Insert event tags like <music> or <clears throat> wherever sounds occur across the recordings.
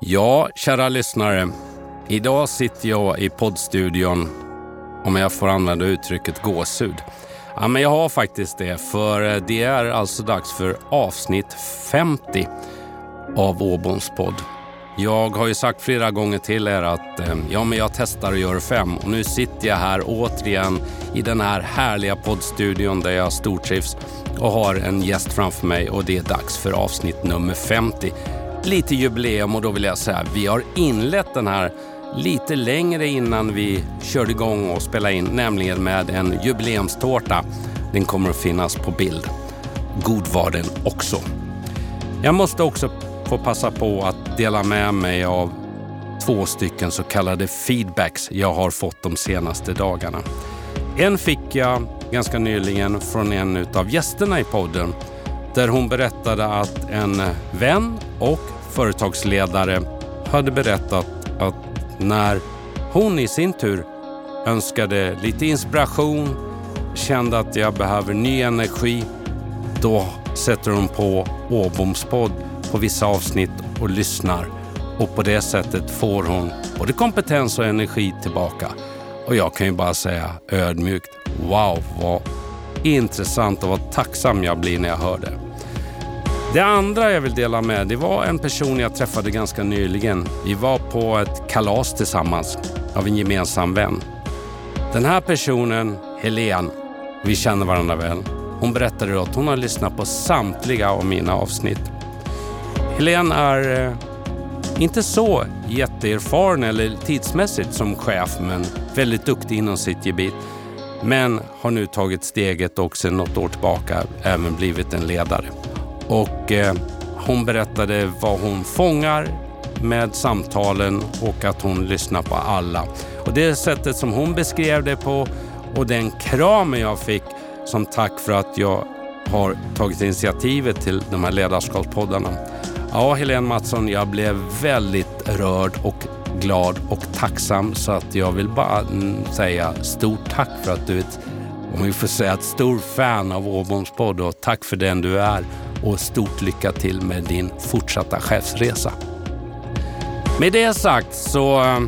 Ja, kära lyssnare. Idag sitter jag i poddstudion, om jag får använda uttrycket gåshud. Ja, men jag har faktiskt det, för eh, det är alltså dags för avsnitt 50 av Åboms podd. Jag har ju sagt flera gånger till er att eh, ja, men jag testar och gör fem och nu sitter jag här återigen i den här härliga poddstudion där jag stortrivs och har en gäst framför mig och det är dags för avsnitt nummer 50. Lite jubileum och då vill jag säga vi har inlett den här lite längre innan vi körde igång och spelade in, nämligen med en jubileumstårta. Den kommer att finnas på bild. God var den också. Jag måste också få passa på att dela med mig av två stycken så kallade feedbacks jag har fått de senaste dagarna. En fick jag ganska nyligen från en av gästerna i podden där hon berättade att en vän och företagsledare hade berättat att när hon i sin tur önskade lite inspiration, kände att jag behöver ny energi, då sätter hon på Åboms podd på vissa avsnitt och lyssnar. Och på det sättet får hon både kompetens och energi tillbaka. Och jag kan ju bara säga ödmjukt, wow vad intressant och vad tacksam jag blir när jag hör det. Det andra jag vill dela med det var en person jag träffade ganska nyligen. Vi var på ett kalas tillsammans av en gemensam vän. Den här personen, Helen, vi känner varandra väl. Hon berättade att hon har lyssnat på samtliga av mina avsnitt. Helen är eh, inte så jätteerfaren eller tidsmässigt som chef men väldigt duktig inom sitt gebit. Men har nu tagit steget och sedan något år tillbaka även blivit en ledare. Och eh, hon berättade vad hon fångar med samtalen och att hon lyssnar på alla. Och det sättet som hon beskrev det på och den kramen jag fick som tack för att jag har tagit initiativet till de här ledarskapspoddarna. Ja, Helene Mattsson, jag blev väldigt rörd och glad och tacksam så att jag vill bara mm, säga stort tack för att du är ett, om vi får säga ett stort fan av Åboms podd och tack för den du är och stort lycka till med din fortsatta chefsresa. Med det sagt så eh,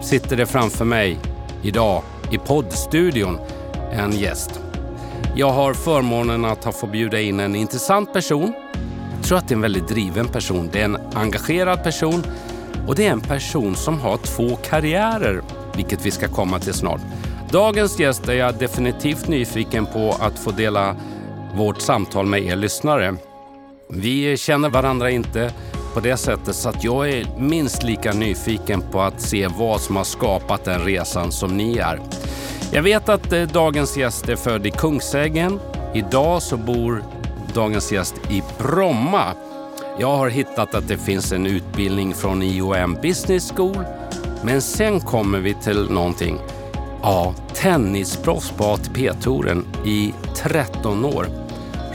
sitter det framför mig idag i poddstudion en gäst. Jag har förmånen att ha bjuda in en intressant person. Jag tror att det är en väldigt driven person. Det är en engagerad person och det är en person som har två karriärer, vilket vi ska komma till snart. Dagens gäst är jag definitivt nyfiken på att få dela vårt samtal med er lyssnare. Vi känner varandra inte på det sättet så att jag är minst lika nyfiken på att se vad som har skapat den resan som ni är. Jag vet att eh, dagens gäst är född i Kungsängen. Idag så bor dagens gäst i Bromma. Jag har hittat att det finns en utbildning från IOM Business School. Men sen kommer vi till någonting. Ja, tennisproffs på ATP-touren i 13 år.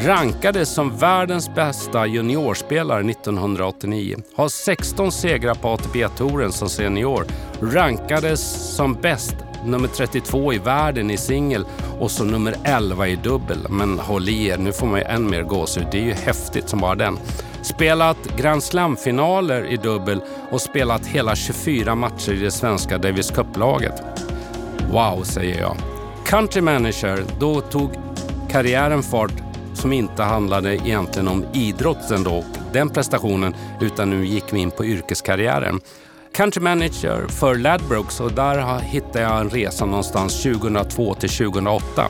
Rankades som världens bästa juniorspelare 1989. Har 16 segrar på ATP-touren som senior. Rankades som bäst nummer 32 i världen i singel och så nummer 11 i dubbel. Men håll i er, nu får man ju än mer gåshud. Det är ju häftigt som bara den. Spelat Grand Slam-finaler i dubbel och spelat hela 24 matcher i det svenska Davis Cup-laget. Wow, säger jag. Country manager, då tog karriären fart som inte handlade egentligen om idrotten då, den prestationen, utan nu gick vi in på yrkeskarriären. Country manager för Ladbrokes och där hittade jag en resa någonstans 2002 till 2008.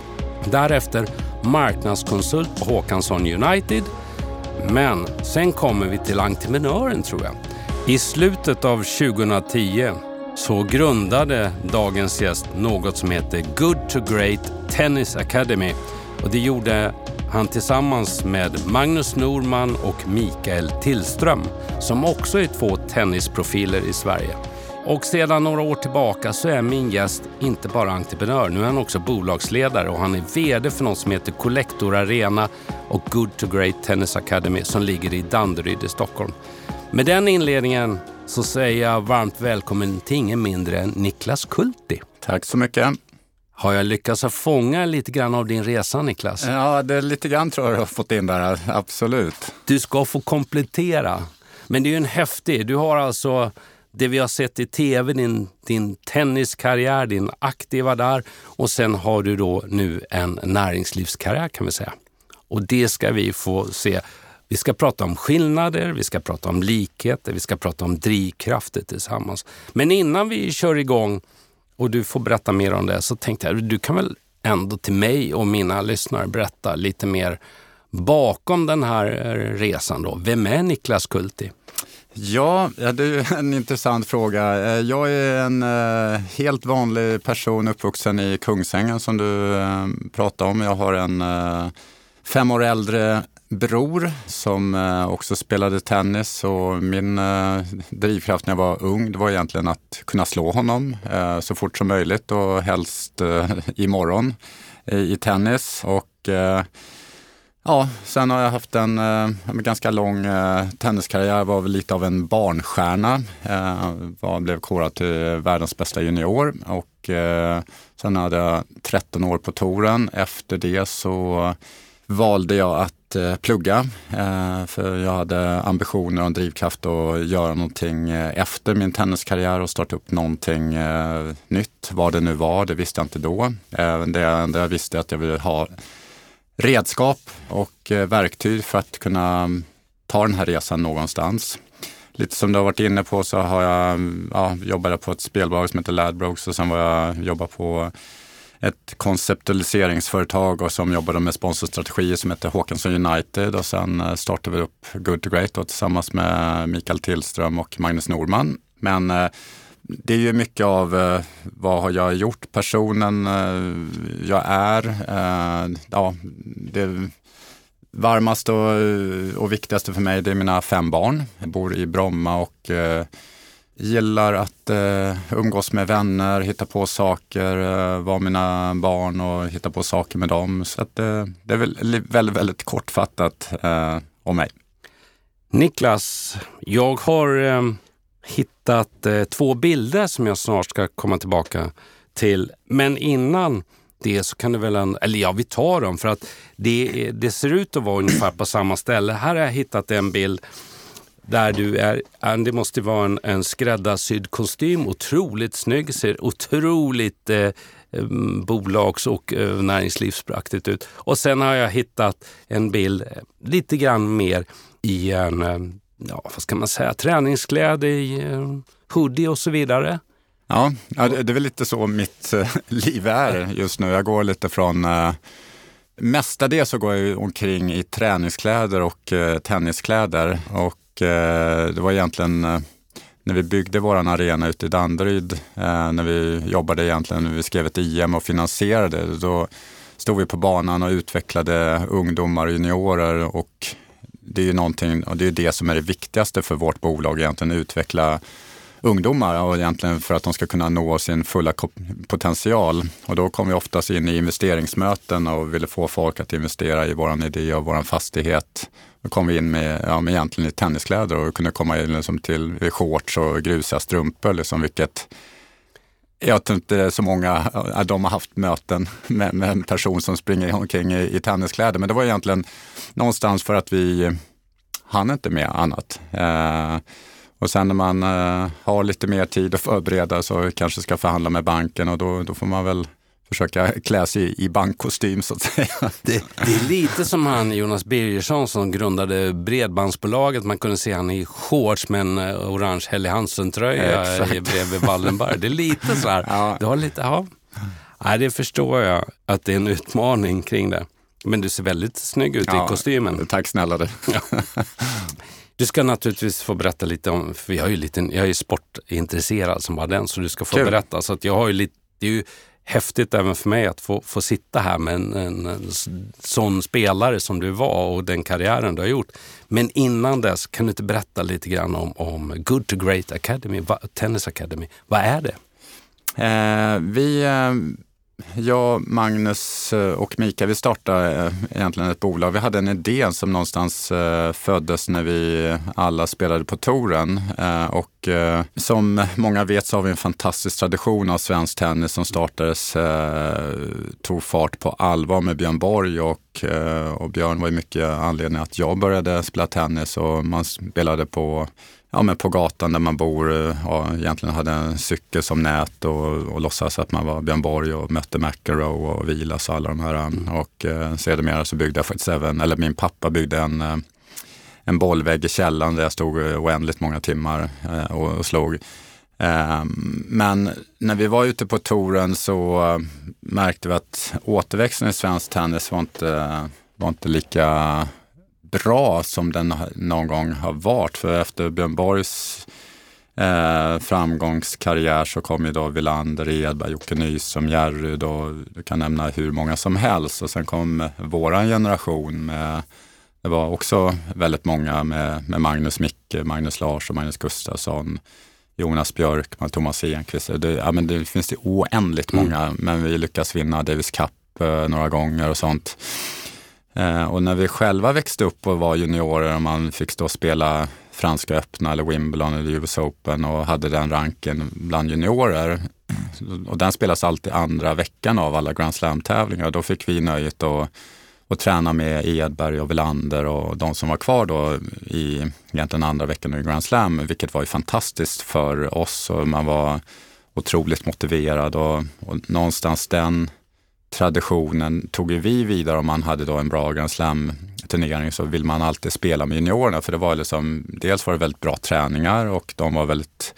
Därefter marknadskonsult på Håkansson United. Men sen kommer vi till entreprenören tror jag. I slutet av 2010 så grundade dagens gäst något som heter Good to Great Tennis Academy och det gjorde han tillsammans med Magnus Norman och Mikael Tillström som också är två tennisprofiler i Sverige. Och sedan några år tillbaka så är min gäst inte bara entreprenör, nu är han också bolagsledare och han är VD för något som heter Collector Arena och Good to Great Tennis Academy som ligger i Danderyd i Stockholm. Med den inledningen så säger jag varmt välkommen till ingen mindre än Niklas Kulti. Tack så mycket. Har jag lyckats fånga lite grann av din resa, Niklas? Ja, det är lite grann tror jag du har fått in där, absolut. Du ska få komplettera. Men det är ju en häftig, du har alltså det vi har sett i tv, din, din tenniskarriär, din aktiva där och sen har du då nu en näringslivskarriär kan vi säga. Och det ska vi få se. Vi ska prata om skillnader, vi ska prata om likheter, vi ska prata om drivkrafter tillsammans. Men innan vi kör igång och du får berätta mer om det så tänkte jag, du kan väl ändå till mig och mina lyssnare berätta lite mer bakom den här eh, resan då. Vem är Niklas Kulti? Ja, det är en intressant fråga. Eh, jag är en eh, helt vanlig person uppvuxen i Kungsängen som du pratade om. Jag har en fem år äldre bror som eh, också spelade tennis och min eh, drivkraft när jag var ung det var egentligen att kunna slå honom eh, så fort som möjligt och helst imorgon i tennis. Och Ja, sen har jag haft en, en ganska lång tenniskarriär, var väl lite av en barnstjärna. Jag blev korad till världens bästa junior och sen hade jag 13 år på touren. Efter det så valde jag att eh, plugga eh, för jag hade ambitioner och en drivkraft att göra någonting eh, efter min tenniskarriär och starta upp någonting eh, nytt. Vad det nu var, det visste jag inte då. Eh, det enda jag visste att jag ville ha redskap och eh, verktyg för att kunna ta den här resan någonstans. Lite som du har varit inne på så har jag ja, jobbat på ett spelbolag som heter Ladbrokes och sen var jag jobbat på ett konceptualiseringsföretag och som jobbade med sponsorstrategier som heter Håkansson United och sen eh, startade vi upp Good to Great då, tillsammans med Mikael Tillström och Magnus Norman. Men eh, det är ju mycket av eh, vad har jag gjort, personen jag är. Ja, det varmaste och, och, viktigaste för mig det är mina fem barn. Jag bor i Bromma och gillar att eh, umgås med vänner, hitta på saker, eh, vara mina barn och hitta på saker med dem. Så att, eh, det är väl, väldigt, väldigt kortfattat eh, om mig. Niklas, jag har eh, hittat eh, två bilder som jag snart ska komma tillbaka till. Men innan det så kan du väl, en, eller ja vi tar dem för att det, det ser ut att vara ungefär på samma ställe. Här har jag hittat en bild där du är, det måste vara en, en skräddarsydd kostym, otroligt snygg, ser otroligt eh, mm, bolags och eh, näringslivspraktigt ut. Och sen har jag hittat en bild eh, lite grann mer i en eh, ja, vad ska man säga, träningskläder, eh, hoodie och så vidare. Ja, ja det, det är väl lite så mitt eh, <laughs> liv är just nu. Jag går lite från Mestadels så går jag omkring i träningskläder och tenniskläder och Eh, det var egentligen eh, när vi byggde vår arena ute i Danderyd, eh, när vi jobbade egentligen, när vi skrev ett IM och finansierade, då stod vi på banan och utvecklade ungdomar och juniorer och det är ju någonting, och det är det som är det viktigaste för vårt bolag egentligen, utveckla ungdomar och egentligen för att de ska kunna nå sin fulla potential. Och då kom vi oftast in i investeringsmöten och ville få folk att investera i våran idé och våran fastighet. Då kom vi in med, ja, med egentligen i tenniskläder och kunde komma in liksom till shorts och grusiga strumpor, liksom, vilket jag tror inte så många de har haft möten med, med en person som springer omkring i, i tenniskläder. Men det var egentligen någonstans för att vi hann inte med annat. Eh, och sen när man eh, har lite mer tid att förbereda så kanske ska förhandla med banken och då, då får man väl försöka klä sig i bankkostym så att säga. <laughs> Det, det, är lite som han Jonas Birgersson som grundade Bredbandsbolaget. Man kunde se han i shorts med en eh, orange Helly Hansen-tröja bredvid Wallenberg. Det är lite så här. <laughs> Ja. Du har lite, ja. Nej, det förstår jag att det är en utmaning kring det. Men du ser väldigt snygg ut ja, i kostymen. Tack snälla du. Ja. Du ska naturligtvis få berätta lite om, för jag är ju, lite, jag är sportintresserad som bara den, så du ska få Kul. berätta. Så att jag har ju lite, det är ju häftigt även för mig att få, få sitta här med en, en, en sån spelare som du var och den karriären du har gjort. Men innan dess, kan du inte berätta lite grann om, om Good to Great Academy, Tennis Academy. Vad är det? Eh, vi, eh, jag, Magnus eh, och Mika, vi startade eh, egentligen ett bolag. Vi hade en idé som någonstans eh, föddes när vi alla spelade på touren. Och som många vet så har vi en fantastisk tradition av svensk tennis som startades, tog fart på allvar med Björn Borg och, och Björn var ju mycket anledningen att jag började spela tennis och man spelade på ja, men på gatan där man bor och eh, egentligen hade en cykel som nät och, och låtsas att man var Björn Borg och mötte McEnroe och Vilas och alla de här. Mm. Och eh, sedermera så byggde jag faktiskt även, eller min pappa byggde en, eh, en bollvägg i källaren där jag stod oändligt många timmar eh, och, och slog. Eh, men när vi var ute på touren så eh, märkte vi att återväxten i svensk tennis var inte, var inte lika bra som den någon gång har varit. För efter Björn Borgs eh, framgångskarriär så kom ju då Villander, Edberg, Jocke Nyström, Jerry, då, du kan nämna hur många som helst. Och sen kom våran generation med det var också väldigt många med, med Magnus Micke, Magnus Larsson, Magnus Gustafsson, Jonas Björkman, Thomas Enqvist. Det, ja, men det finns det oändligt mm. många, men vi lyckas vinna Davis Cup eh, några gånger och sånt. Eh, och när vi själva växte upp och var juniorer och man fick stå och spela Franska öppna eller Wimbledon eller US Open och hade den ranken bland juniorer. Och den spelas alltid andra veckan av alla Grand Slam-tävlingar. Då fick vi nöjet att, att träna med Edberg och Velander och de som var kvar då i egentligen andra veckan i Grand Slam, vilket var ju fantastiskt för oss och man var otroligt motiverad och, och någonstans den traditionen tog ju vi vidare om man hade då en bra Grand Slam-turnering så vill man alltid spela med juniorerna för det var liksom, dels var det väldigt bra träningar och de var väldigt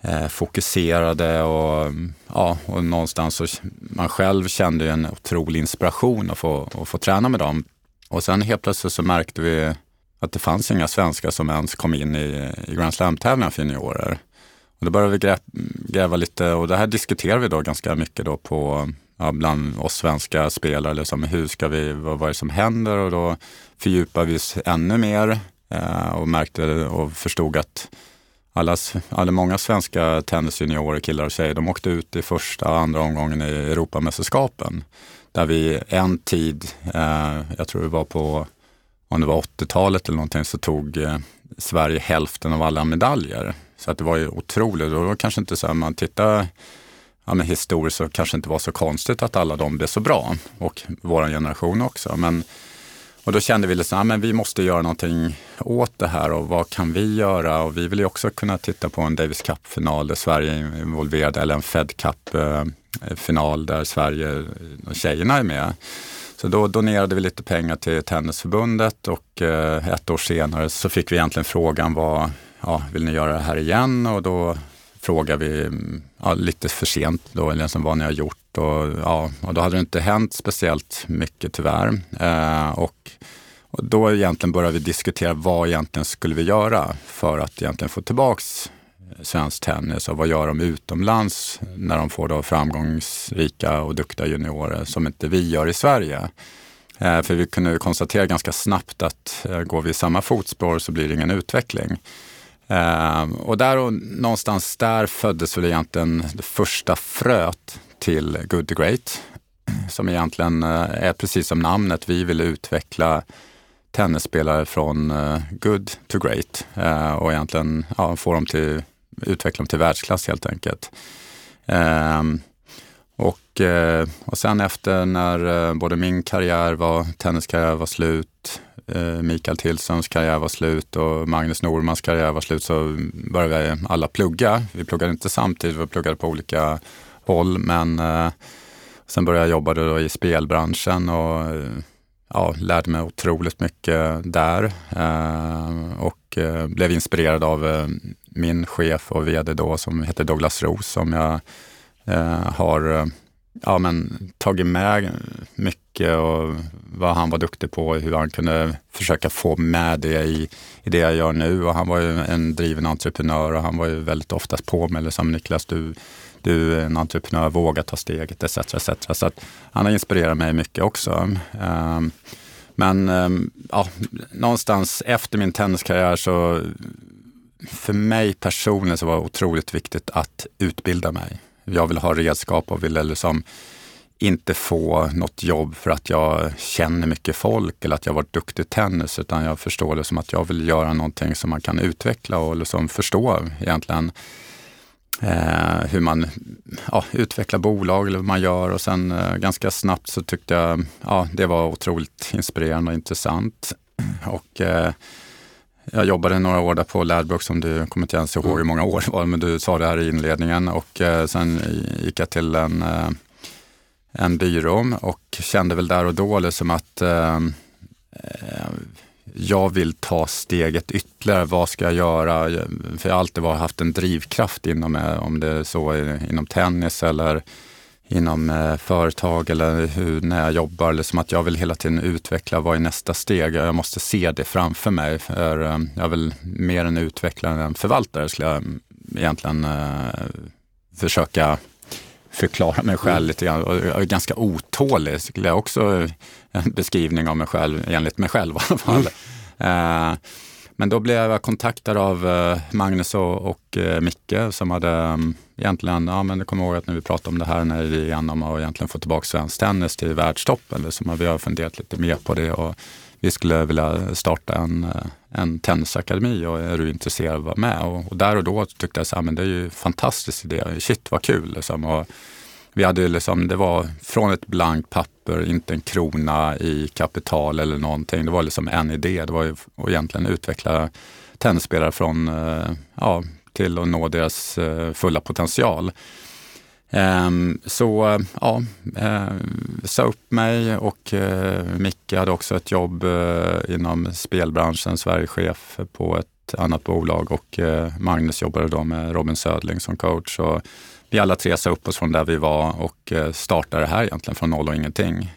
eh, fokuserade och, ja, och någonstans så man själv kände en otrolig inspiration att få, att få träna med dem. Och sen helt plötsligt så märkte vi att det fanns inga svenskar som ens kom in i, i Grand Slam-tävlingar för juniorer. Och då började vi grä, gräva lite och det här diskuterade vi då ganska mycket då på ja, bland oss svenska spelare. Liksom, hur ska vi, vad, vad är det som händer? Och då fördjupade vi oss ännu mer eh, och märkte och förstod att alla, alla många svenska tennisjuniorer, killar och tjejer, de åkte ut i första och andra omgången i Europamästerskapen. Där vi en tid, eh, jag tror det var på, om det var 80-talet eller någonting, så tog eh, Sverige hälften av alla medaljer. Så att det var ju otroligt. Och då kanske inte så här, man tittar ja, men historiskt så kanske inte var så konstigt att alla de blev så bra och vår generation också. Men, och då kände vi liksom, ja, men vi måste göra någonting åt det här och vad kan vi göra? Och vi vill ju också kunna titta på en Davis Cup-final där Sverige är involverad eller en Fed Cup-final där Sverige och tjejerna är med. Så då donerade vi lite pengar till Tennisförbundet och eh, ett år senare så fick vi egentligen frågan vad, ja, vill ni göra det här igen? Och då frågar vi mm, ja, lite för sent då, eller liksom vad ni har gjort. Och, ja, och då hade det inte hänt speciellt mycket tyvärr. Eh, och, och då egentligen började vi diskutera vad egentligen skulle vi göra för att egentligen få tillbaks eh, svensk tennis och vad gör de utomlands när de får då framgångsrika och duktiga juniorer som inte vi gör i Sverige. Eh, för vi kunde konstatera ganska snabbt att eh, går vi i samma fotspår så blir det ingen utveckling. Ehm, och där och någonstans där föddes väl egentligen det första fröet till Good to Great. Som egentligen eh, är precis som namnet, vi vill utveckla tennisspelare från eh, good to great eh, och egentligen ja, få dem till, utveckla dem till världsklass helt enkelt. Ehm, och, och sen efter när både min karriär var, tenniskarriär var slut, Eh, Mikael Tillströms karriär var slut och Magnus Normans karriär var slut så började vi alla plugga. Vi pluggade inte samtidigt, vi pluggade på olika håll men eh, sen började jag jobba då i spelbranschen och ja, lärde mig otroligt mycket där eh, och blev inspirerad av min chef och vd då som heter Douglas Roos som jag har ja, men, tagit med mycket och vad han var duktig på, och hur han kunde försöka få med det i, i det jag gör nu. Och han var ju en driven entreprenör och han var ju väldigt oftast på mig, liksom Niklas, du, du är en entreprenör, våga ta steget etc. etc. Så att han har inspirerat mig mycket också. Um, men um, ja, någonstans efter min tenniskarriär så för mig personligen så var det otroligt viktigt att utbilda mig. Jag vill ha redskap och ville liksom inte få något jobb för att jag känner mycket folk eller att jag varit duktig i tennis, utan jag förstår det som att jag vill göra någonting som man kan utveckla och liksom förstå egentligen eh, hur man ja, utvecklar bolag eller vad man gör och sen eh, ganska snabbt så tyckte jag ja, det var otroligt inspirerande och intressant. <clears throat> Och eh, jag jobbade några år där på Ladbrok som du kommer inte ens ihåg hur många år det var, men du sa det här i inledningen och eh, sen gick jag till en, eh, en byrå och kände väl där och då liksom att eh, eh jag vill ta steget ytterligare. Vad ska jag göra? För jag har alltid haft en drivkraft inom mig, om det är så inom tennis eller inom eh, företag eller hur, när jag jobbar. Liksom att jag vill hela tiden utveckla, vad är nästa steg? Jag måste se det framför mig. För, eh, jag vill mer en utvecklare än förvaltare, skulle jag egentligen eh, försöka förklara mig själv lite grann. Jag är ganska otålig, skulle jag också en beskrivning av mig själv, enligt mig själv i alla fall. Mm. Men då blev jag kontaktad av eh, Magnus och, och eh, Micke som hade mm, egentligen, ja men jag kommer ihåg att när vi pratade om det här när vi igenom att egentligen få tillbaka svensk tennis till världstoppen, liksom, vi har funderat lite mer på det och vi skulle vilja starta en, eh, en tennisakademi och är du intresserad av att vara med? Och, och där och då tyckte jag att det är ju en fantastisk idé, shit vad kul liksom. Och, vi hade liksom, det var från ett blankt papper, inte en krona i kapital eller någonting. Det var liksom en idé. Det var ju att egentligen utveckla tennisspelare från, eh, ja, till att nå deras eh, fulla potential. Ehm, så ja, eh, sa upp mig och Micke hade också ett jobb inom spelbranschen, Sverigechef på ett annat bolag och Magnus jobbade då med Robin Södling som coach. Och vi alla tre sa upp oss från där vi var och eh, startade det här egentligen från noll och ingenting.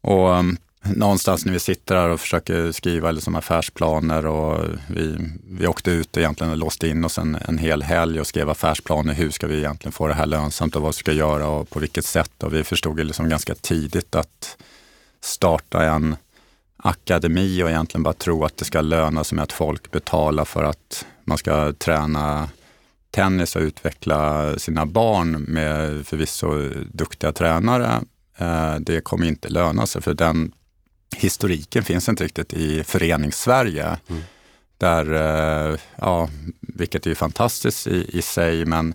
Och ehm, någonstans när vi sitter här och försöker skriva liksom affärsplaner och vi, vi åkte ut och egentligen låste in oss en, en hel helg och skrev affärsplaner. Hur ska vi egentligen få det här lönsamt och vad vi ska göra och på vilket sätt? Och vi förstod liksom ganska tidigt att starta en akademi och egentligen bara tro att det ska löna sig med att folk betalar för att man ska träna tennis och utveckla sina barn med förvisso duktiga tränare, eh, det kommer inte löna sig för den historiken finns inte riktigt i förenings-Sverige. Mm. Där, eh, ja, vilket är fantastiskt i, i sig, men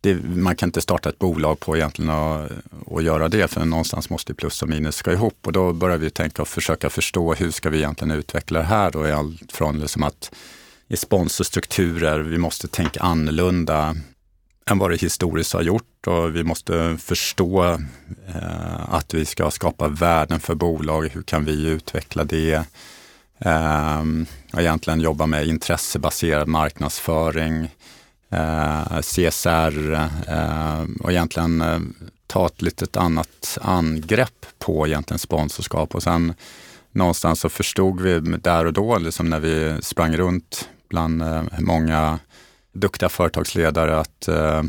det, man kan inte starta ett bolag på egentligen och, och göra det, för någonstans måste plus och minus ska ihop. Och då börjar vi tänka och försöka förstå hur ska vi egentligen utveckla det här? Och allt från liksom att i sponsorstrukturer. Vi måste tänka annorlunda än vad det historiskt har gjort och vi måste förstå eh, att vi ska skapa värden för bolag. Hur kan vi utveckla det? Eh, och egentligen jobba med intressebaserad marknadsföring, eh, CSR eh, och egentligen eh, ta ett litet annat angrepp på egentligen sponsorskap och sen någonstans så förstod vi där och då, liksom när vi sprang runt bland eh, många duktiga företagsledare att eh,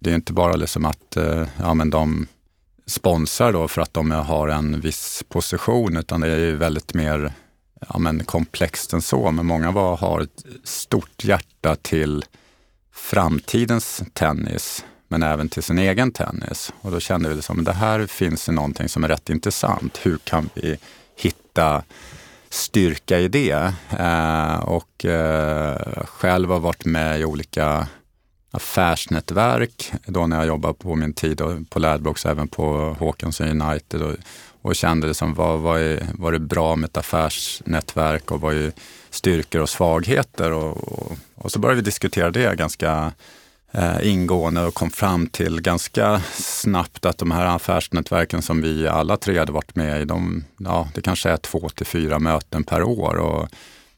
det är inte bara liksom att eh, ja, men de sponsrar då för att de har en viss position, utan det är väldigt mer ja, men komplext än så. Men många var, har ett stort hjärta till framtidens tennis, men även till sin egen tennis. Och då kände vi liksom, det här finns det någonting som är rätt intressant. Hur kan vi hitta styrka i det. Eh, och eh, själv har varit med i olika affärsnätverk då när jag jobbade på min tid på Ladbrokes, även på Håkansson United och, och kände liksom vad, vad, är, vad är bra med ett affärsnätverk och vad är styrkor och svagheter och, och, och så började vi diskutera det ganska eh, ingående och kom fram till ganska snabbt att de här affärsnätverken som vi alla tre hade varit med i, de, ja, det kanske är två till fyra möten per år. Och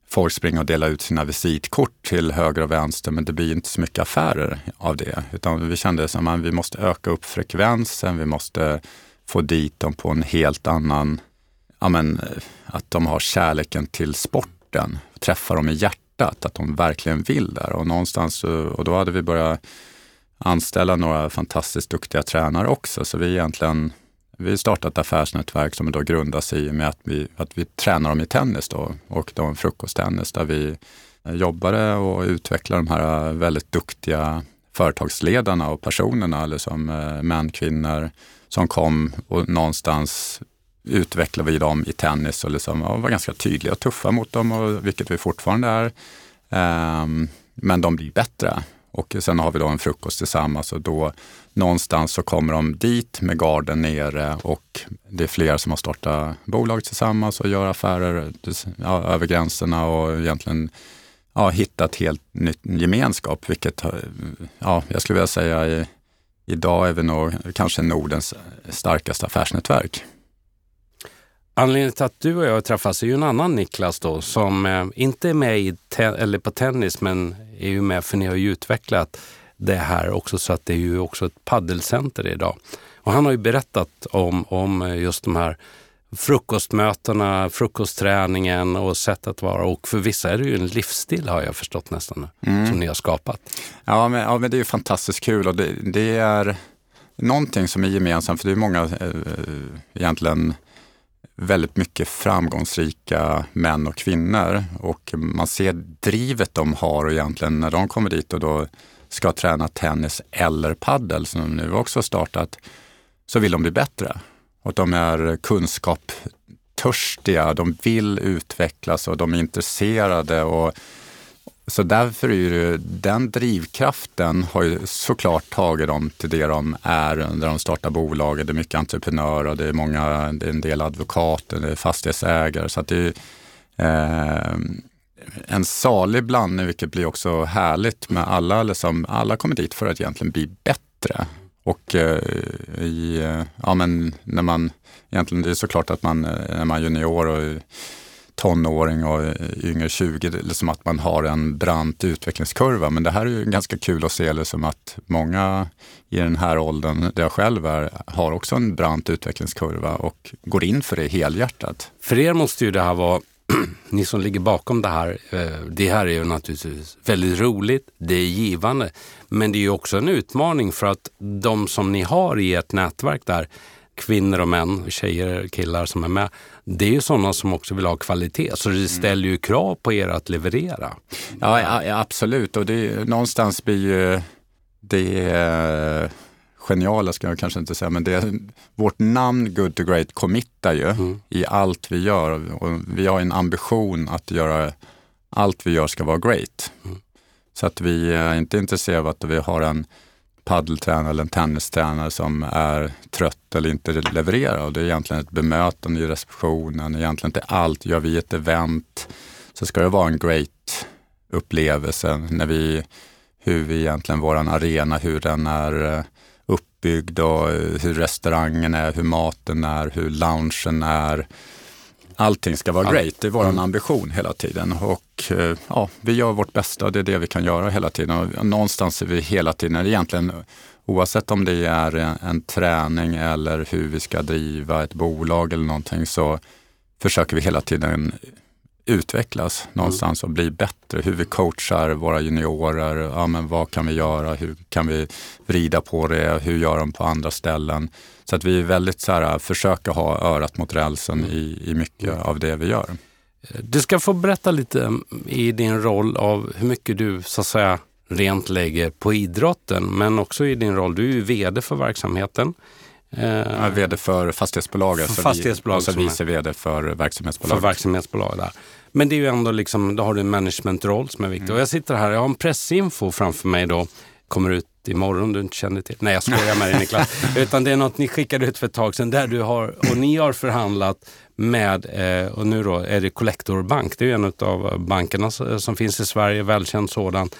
folk springer och delar ut sina visitkort till höger och vänster, men det blir inte så mycket affärer av det. Utan vi kände att vi måste öka upp frekvensen, vi måste få dit dem på en helt annan, ja, men, eh, att de har kärleken till sporten, träffa dem i hjärtat hjärtat, att de verkligen vill där. Och någonstans, och då hade vi börjat anställa några fantastiskt duktiga tränare också. Så vi egentligen, vi startat ett affärsnätverk som då grundas i med att vi, att vi tränar dem i tennis då, och då en frukosttennis där vi jobbade och utvecklade de här väldigt duktiga företagsledarna och personerna, liksom, män, kvinnor, som kom och någonstans utvecklade vi dem i tennis och, liksom, och var ganska tydliga och tuffa mot dem, och, vilket vi fortfarande är. Um, men de blir bättre. Och sen har vi då en frukost tillsammans och då någonstans så kommer de dit med garden nere och det är flera som har startat bolag tillsammans och gör affärer ja, över gränserna och egentligen ja, hittat helt nytt gemenskap, vilket ja, jag skulle vilja säga i, idag är vi nog kanske Nordens starkaste affärsnätverk. Anledningen till att du och jag träffas är ju en annan Niklas då som eh, inte är med i eller på tennis men är ju med för ni har ju utvecklat det här också så att det är ju också ett paddelcenter idag. Och han har ju berättat om, om just de här frukostmötena, frukostträningen och sättet att vara. Och för vissa är det ju en livsstil har jag förstått nästan, mm. som ni har skapat. Ja men, ja, men det är ju fantastiskt kul och det, det är någonting som är gemensamt, för det är många eh, egentligen väldigt mycket framgångsrika män och kvinnor och man ser drivet de har och egentligen när de kommer dit och då ska träna tennis eller paddel som de nu också har startat, så vill de bli bättre. Och de är kunskapstörstiga, de vill utvecklas och de är intresserade. Och, så därför är det, den drivkraften har ju såklart tagit dem till det de är när de startar bolaget. Det är mycket entreprenörer, det är, många, det är en del advokater, det är fastighetsägare. Så att det är eh, en salig blandning, vilket blir också härligt med alla. Liksom, alla kommer dit för att egentligen bli bättre. Och eh, i, eh, ja, men när man, egentligen det är såklart att man, eh, när man är junior och tonåring och yngre 20, liksom att man har en brant utvecklingskurva. Men det här är ju ganska kul att se liksom att många i den här åldern, där jag själv är, har också en brant utvecklingskurva och går in för det helhjärtat. För er måste ju det här vara <clears throat> ni som ligger bakom det här, eh, det här är ju naturligtvis väldigt roligt, det är givande, men det är ju också en utmaning för att de som ni har i ert nätverk där, kvinnor och män, tjejer och killar som är med, det är ju sådana som också vill ha kvalitet. Så det ställer ju krav på er att leverera. Ja, ja absolut. Och det, någonstans blir ju det geniala ska jag kanske inte säga, men det, vårt namn Good to Great committar ju mm. i allt vi gör. Och vi har en ambition att göra allt vi gör ska vara great. Mm. Så att vi är inte intresserade av att vi har en paddeltränare eller en tennistränare som är trött eller inte levererar. Och det är egentligen ett bemötande i receptionen, egentligen inte allt. Gör vi ett event så ska det vara en great upplevelse när vi, hur vi egentligen, våran arena, hur den är eh, uppbyggd och eh, hur restaurangen är, hur maten är, hur loungen är. Allting ska vara great, det är vår mm. ambition hela tiden. Och eh, ja, vi gör vårt bästa, det är det vi kan göra hela tiden. Och någonstans är vi hela tiden, egentligen oavsett om det är en, en träning eller hur vi ska driva ett bolag eller någonting så försöker vi hela tiden utvecklas någonstans och bli bättre. Hur vi coachar våra juniorer, ja, men vad kan vi göra, hur kan vi vrida på det, hur gör de på andra ställen? Så att vi är väldigt så här, försöker ha örat mot rälsen i, i mycket av det vi gör. Du ska få berätta lite i din roll av hur mycket du så att säga rent lägger på idrotten, men också i din roll, du är ju VD för verksamheten. Jag är VD för fastighetsbolaget. För fastighetsbolag och så vice VD för verksamhetsbolaget. För verksamhetsbolag där. Men det är ju ändå liksom, då har du en managementroll som är viktig. Mm. Och jag sitter här, jag har en pressinfo framför mig då. Kommer ut imorgon du inte känner till. Nej jag skojar med dig Niklas. <laughs> Utan det är något ni skickade ut för ett tag sedan där du har, och ni har förhandlat med, eh, och nu då är det Collector Bank. Det är en av bankerna som finns i Sverige, välkänd sådan.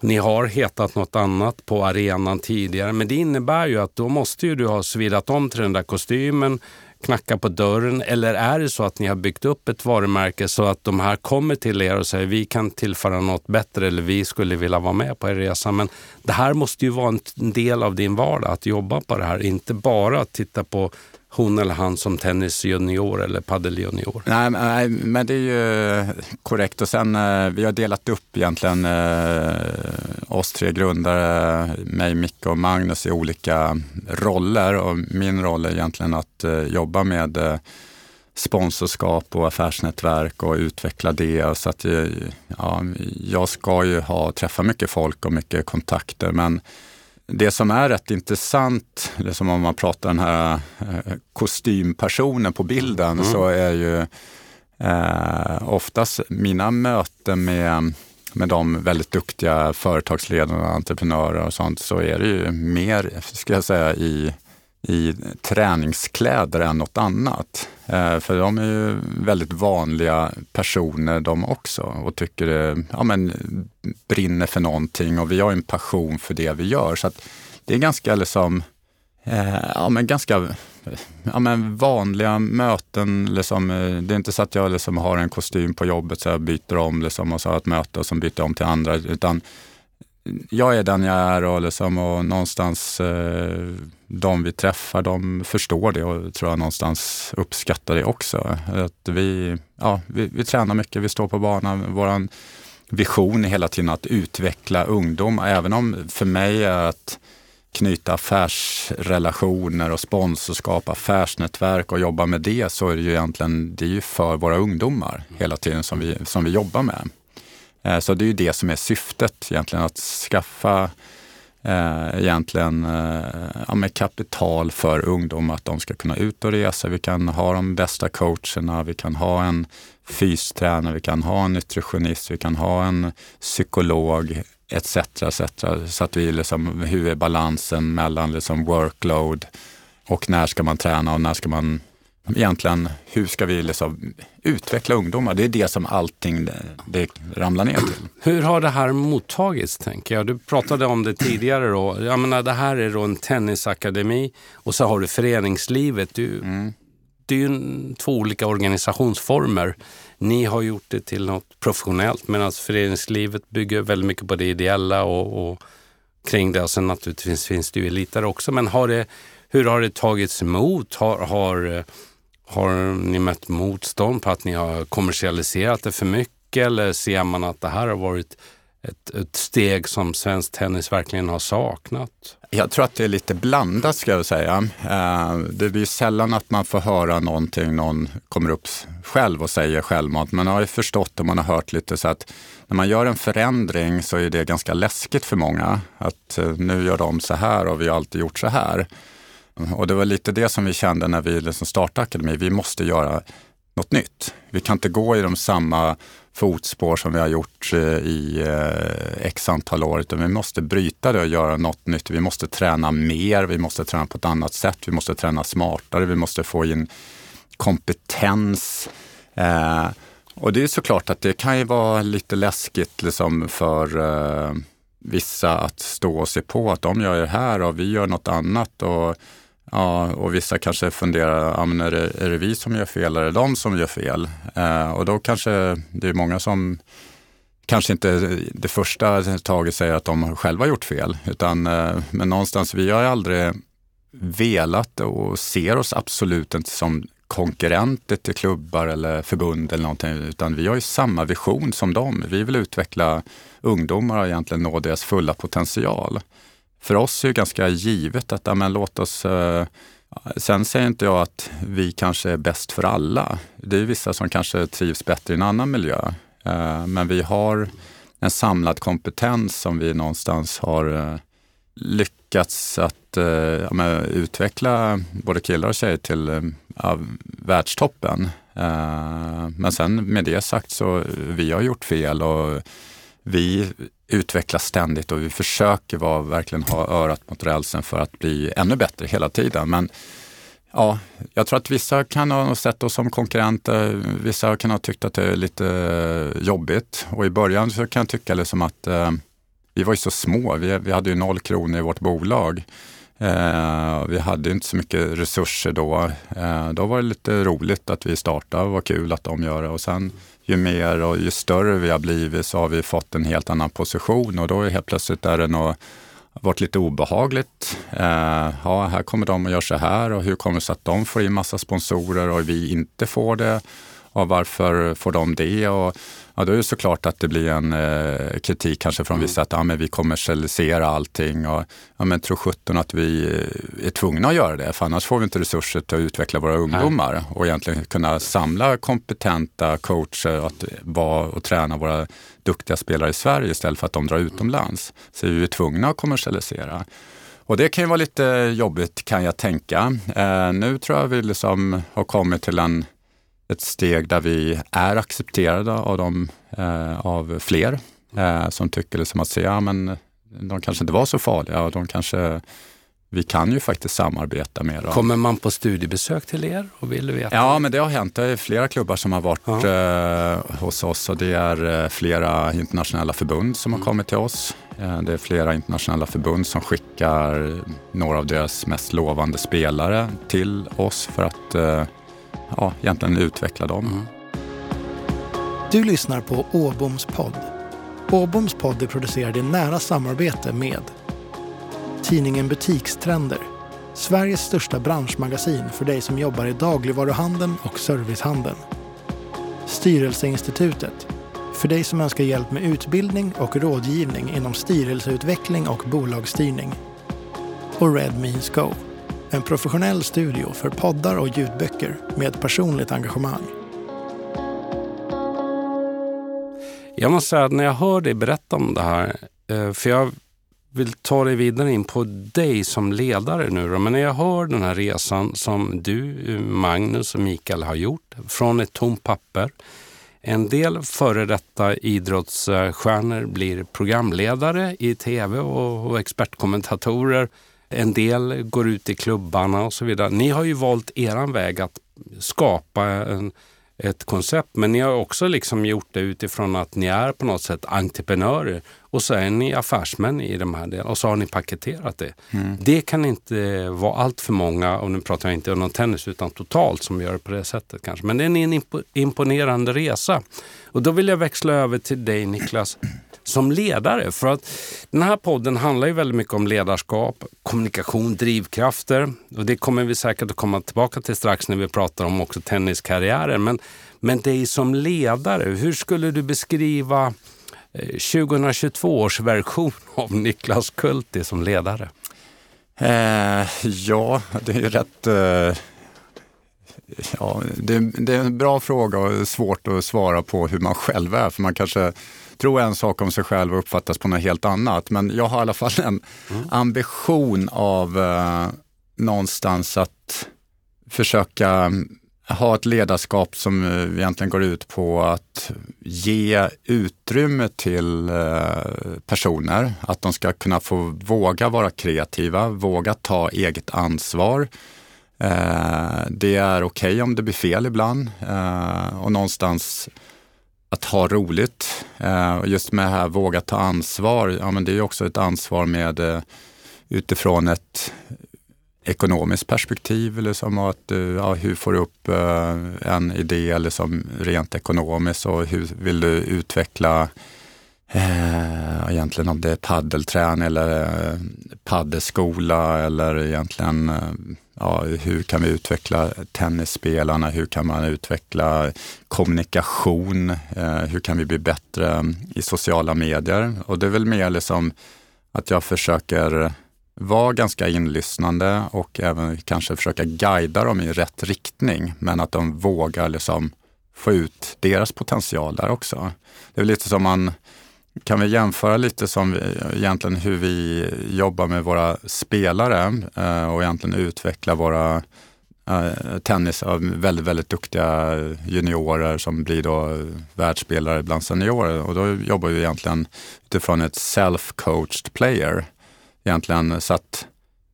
Ni har hetat något annat på arenan tidigare, men det innebär ju att då måste ju du ha svidat om till den där kostymen, knacka på dörren eller är det så att ni har byggt upp ett varumärke så att de här kommer till er och säger vi kan tillföra något bättre eller vi skulle vilja vara med på er resa. Men det här måste ju vara en del av din vardag att jobba på det här, inte bara titta på hon eller han som tennisjunior eller padeljunior? Nej, nej, men det är ju eh, korrekt. Och sen, eh, vi har delat upp egentligen eh, oss tre grundare, mig, Micke och Magnus i olika roller. Och min roll är egentligen att eh, jobba med eh, sponsorskap och affärsnätverk och utveckla det. Så att, eh, ja, jag ska ju ha, träffa mycket folk och mycket kontakter men det som är rätt intressant, det som om man pratar den här eh, kostympersonen på bilden, mm. så är ju eh, oftast mina möten med, med de väldigt duktiga företagsledarna entreprenörer och sånt, så är det ju mer, ska jag säga, i i träningskläder än något annat. Eh, för de är ju väldigt vanliga personer de också och tycker det, ja, men, brinner för någonting och vi har en passion för det vi gör. Så det är ganska liksom, eh, ja, men ganska ja, men vanliga möten. Liksom, eh, det är inte så att jag liksom har en kostym på jobbet så jag byter om liksom, och så har ett möte och så byter jag om till andra. Utan jag är den jag är och, liksom, och någonstans eh, de vi träffar, de förstår det och tror jag någonstans uppskattar det också. Att vi, ja, vi, vi tränar mycket, vi står på banan. Vår vision är hela tiden att utveckla ungdom, även om för mig är att knyta affärsrelationer och sponsorskap, affärsnätverk och jobba med det så är det ju egentligen det är ju för våra ungdomar hela tiden som vi, som vi jobbar med. Eh, så det är ju det som är syftet egentligen, att skaffa eh, egentligen eh, ja, med kapital för ungdomar, att de ska kunna ut och resa. Vi kan ha de bästa coacherna, vi kan ha en fystränare, vi kan ha en nutritionist, vi kan ha en psykolog etc. etc. Så att vi liksom, hur är balansen mellan liksom workload och när ska man träna och när ska man egentligen, hur ska vi liksom utveckla ungdomar? Det är det som allting det, det ramlar ner till. Hur har det här mottagits, tänker jag? Du pratade om det tidigare. Då. Jag menar, det här är då en tennisakademi och så har du föreningslivet. Du, mm. Det är ju två olika organisationsformer. Ni har gjort det till något professionellt medan föreningslivet bygger väldigt mycket på det ideella och, och kring det. Och sen naturligtvis finns det ju elitare också. Men har det, hur har det tagits emot? Har, har har ni mött motstånd på att ni har kommersialiserat det för mycket eller ser man att det här har varit ett, ett steg som svensk tennis verkligen har saknat? Jag tror att det är lite blandat ska jag säga. Eh, det blir sällan att man får höra någonting, någon kommer upp själv och säger självmant. Man har ju förstått och man har hört lite så att när man gör en förändring så är det ganska läskigt för många. Att eh, nu gör de så här och vi har alltid gjort så här. Och det var lite det som vi kände när vi liksom startade akademin. Vi måste göra något nytt. Vi kan inte gå i de samma fotspår som vi har gjort eh, i eh, x antal år, utan vi måste bryta det och göra något nytt. Vi måste träna mer, vi måste träna på ett annat sätt, vi måste träna smartare, vi måste få in kompetens. Eh, och det är såklart att det kan ju vara lite läskigt liksom för eh, vissa att stå och se på att de gör det här och vi gör något annat. Och Ja, och vissa kanske funderar, ja, men är, det, är det vi som gör fel eller är det de som gör fel? Eh, och då kanske det är många som kanske inte det första taget säger att de själva gjort fel, utan eh, men någonstans, vi har aldrig velat och ser oss absolut inte som konkurrenter till klubbar eller förbund eller någonting, utan vi har ju samma vision som dem. Vi vill utveckla ungdomar och egentligen nå deras fulla potential för oss är det ganska givet att ja, men låt oss eh, Sen säger inte jag att vi kanske är bäst för alla. Det är vissa som kanske trivs bättre i en annan miljö. Eh, men vi har en samlad kompetens som vi någonstans har eh, lyckats att eh, ja, men, utveckla både killar och tjejer till eh, ja, världstoppen. Eh, men sen med det sagt så vi har gjort fel och vi utvecklas ständigt och vi försöker vara, verkligen ha örat mot rälsen för att bli ännu bättre hela tiden. Men ja, jag tror att vissa kan ha sett oss som konkurrenter. Vissa kan ha tyckt att det är lite eh, jobbigt och i början så kan jag tycka liksom att eh, vi var ju så små. Vi, vi hade ju noll kronor i vårt bolag. Eh, vi hade inte så mycket resurser då. Eh, då var det lite roligt att vi startade och var kul att de gör det. Och sen ju mer och ju större vi har blivit så har vi fått en helt annan position och då är helt plötsligt är det något varit lite obehagligt. Eh, ja, här kommer de och gör så här och hur kommer det sig att de får in massa sponsorer och vi inte får det? Och varför får de det? Och, ja, då är det såklart att det blir en eh, kritik kanske från mm. vissa att ja, men vi kommersialiserar allting. Och, ja, men tro sjutton att vi eh, är tvungna att göra det, för annars får vi inte resurser till att utveckla våra ungdomar Nej. och egentligen kunna samla kompetenta coacher att vara och träna våra duktiga spelare i Sverige istället för att de drar utomlands. Så vi är tvungna att kommersialisera. Och det kan ju vara lite jobbigt kan jag tänka. Eh, nu tror jag vi liksom har kommit till en, ett steg där vi är accepterade av, dem, eh, av fler eh, som tycker liksom att ja, men de kanske inte var så farliga och de kanske vi kan ju faktiskt samarbeta med dem. Kommer man på studiebesök till er och vill veta? Ja, men det har hänt. Det är flera klubbar som har varit eh, hos oss och det är eh, flera internationella förbund som har mm. kommit till oss. Eh, det är flera internationella förbund som skickar några av deras mest lovande spelare till oss för att eh, ja, egentligen utveckla dem. Mm. Du lyssnar på Åboms podd. Åboms podd är producerad i nära samarbete med tidningen Butikstrender. Sveriges största branschmagasin för dig som jobbar i dagligvaruhandeln och servicehandeln. Styrelseinstitutet. För dig som önskar hjälp med utbildning och rådgivning inom styrelseutveckling och bolagsstyrning. Och Red Means Go. En professionell studio för poddar och ljudböcker med personligt engagemang. Jag måste säga att när jag hör dig berätta om det här, eh, för jag vill ta dig vidare in på dig som ledare nu. Då. Men när jag hör den här resan som du, eh, Magnus och Mikael har gjort från ett tomt papper. En del före detta idrottsstjärnor blir programledare i tv och, och expertkommentatorer. En del går ut i klubbarna och så vidare. Ni har ju valt eran väg att skapa en, ett koncept. Men ni har också liksom gjort det utifrån att ni är på något sätt entreprenörer och så är ni affärsmän i de här delarna och så har ni paketerat det. Mm. Det kan inte vara allt för många, och nu pratar jag inte om tennis utan totalt som gör det på det sättet kanske. Men det är en imponerande resa. Och då vill jag växla över till dig Niklas som ledare. För att den här podden handlar ju väldigt mycket om ledarskap, kommunikation, drivkrafter. Och det kommer vi säkert att komma tillbaka till strax när vi pratar om också tenniskarriärer. Men, men dig som ledare, hur skulle du beskriva eh, 2022 års version av Niklas Kulti som ledare? Eh, ja, det är ju rätt... Eh, ja, det, det, är en bra fråga och svårt att svara på hur man själv är. För man kanske tror en sak om sig själv och uppfattas på något helt annat. Men jag har i alla fall en mm. ambition av eh, någonstans att försöka ha ett ledarskap som eh, egentligen går ut på att ge utrymme till eh, personer, att de ska kunna få våga vara kreativa, våga ta eget ansvar. Eh, det är okej okay om det blir fel ibland och någonstans att ha roligt. Eh, just med det här våga ta ansvar, ja men det är också ett ansvar med eh, utifrån ett ekonomiskt perspektiv, liksom, att, eh, ja, hur får du upp en idé liksom, rent ekonomiskt och hur vill du utveckla egentligen om det är paddelträning eller paddelskola eller egentligen ja, hur kan vi utveckla tennisspelarna, hur kan man utveckla kommunikation, eh, hur kan vi bli bättre i sociala medier? Och det är väl mer liksom att jag försöker vara ganska inlyssnande och även kanske försöka guida dem i rätt riktning. Men att de vågar liksom få ut deras potential där också. Det är lite som man kan vi jämföra lite som vi, egentligen hur vi jobbar med våra spelare eh, och egentligen utveckla våra eh, tennis av väldigt, väldigt duktiga juniorer som blir då världsspelare bland seniorer. Och då jobbar vi egentligen utifrån ett self-coached player egentligen så att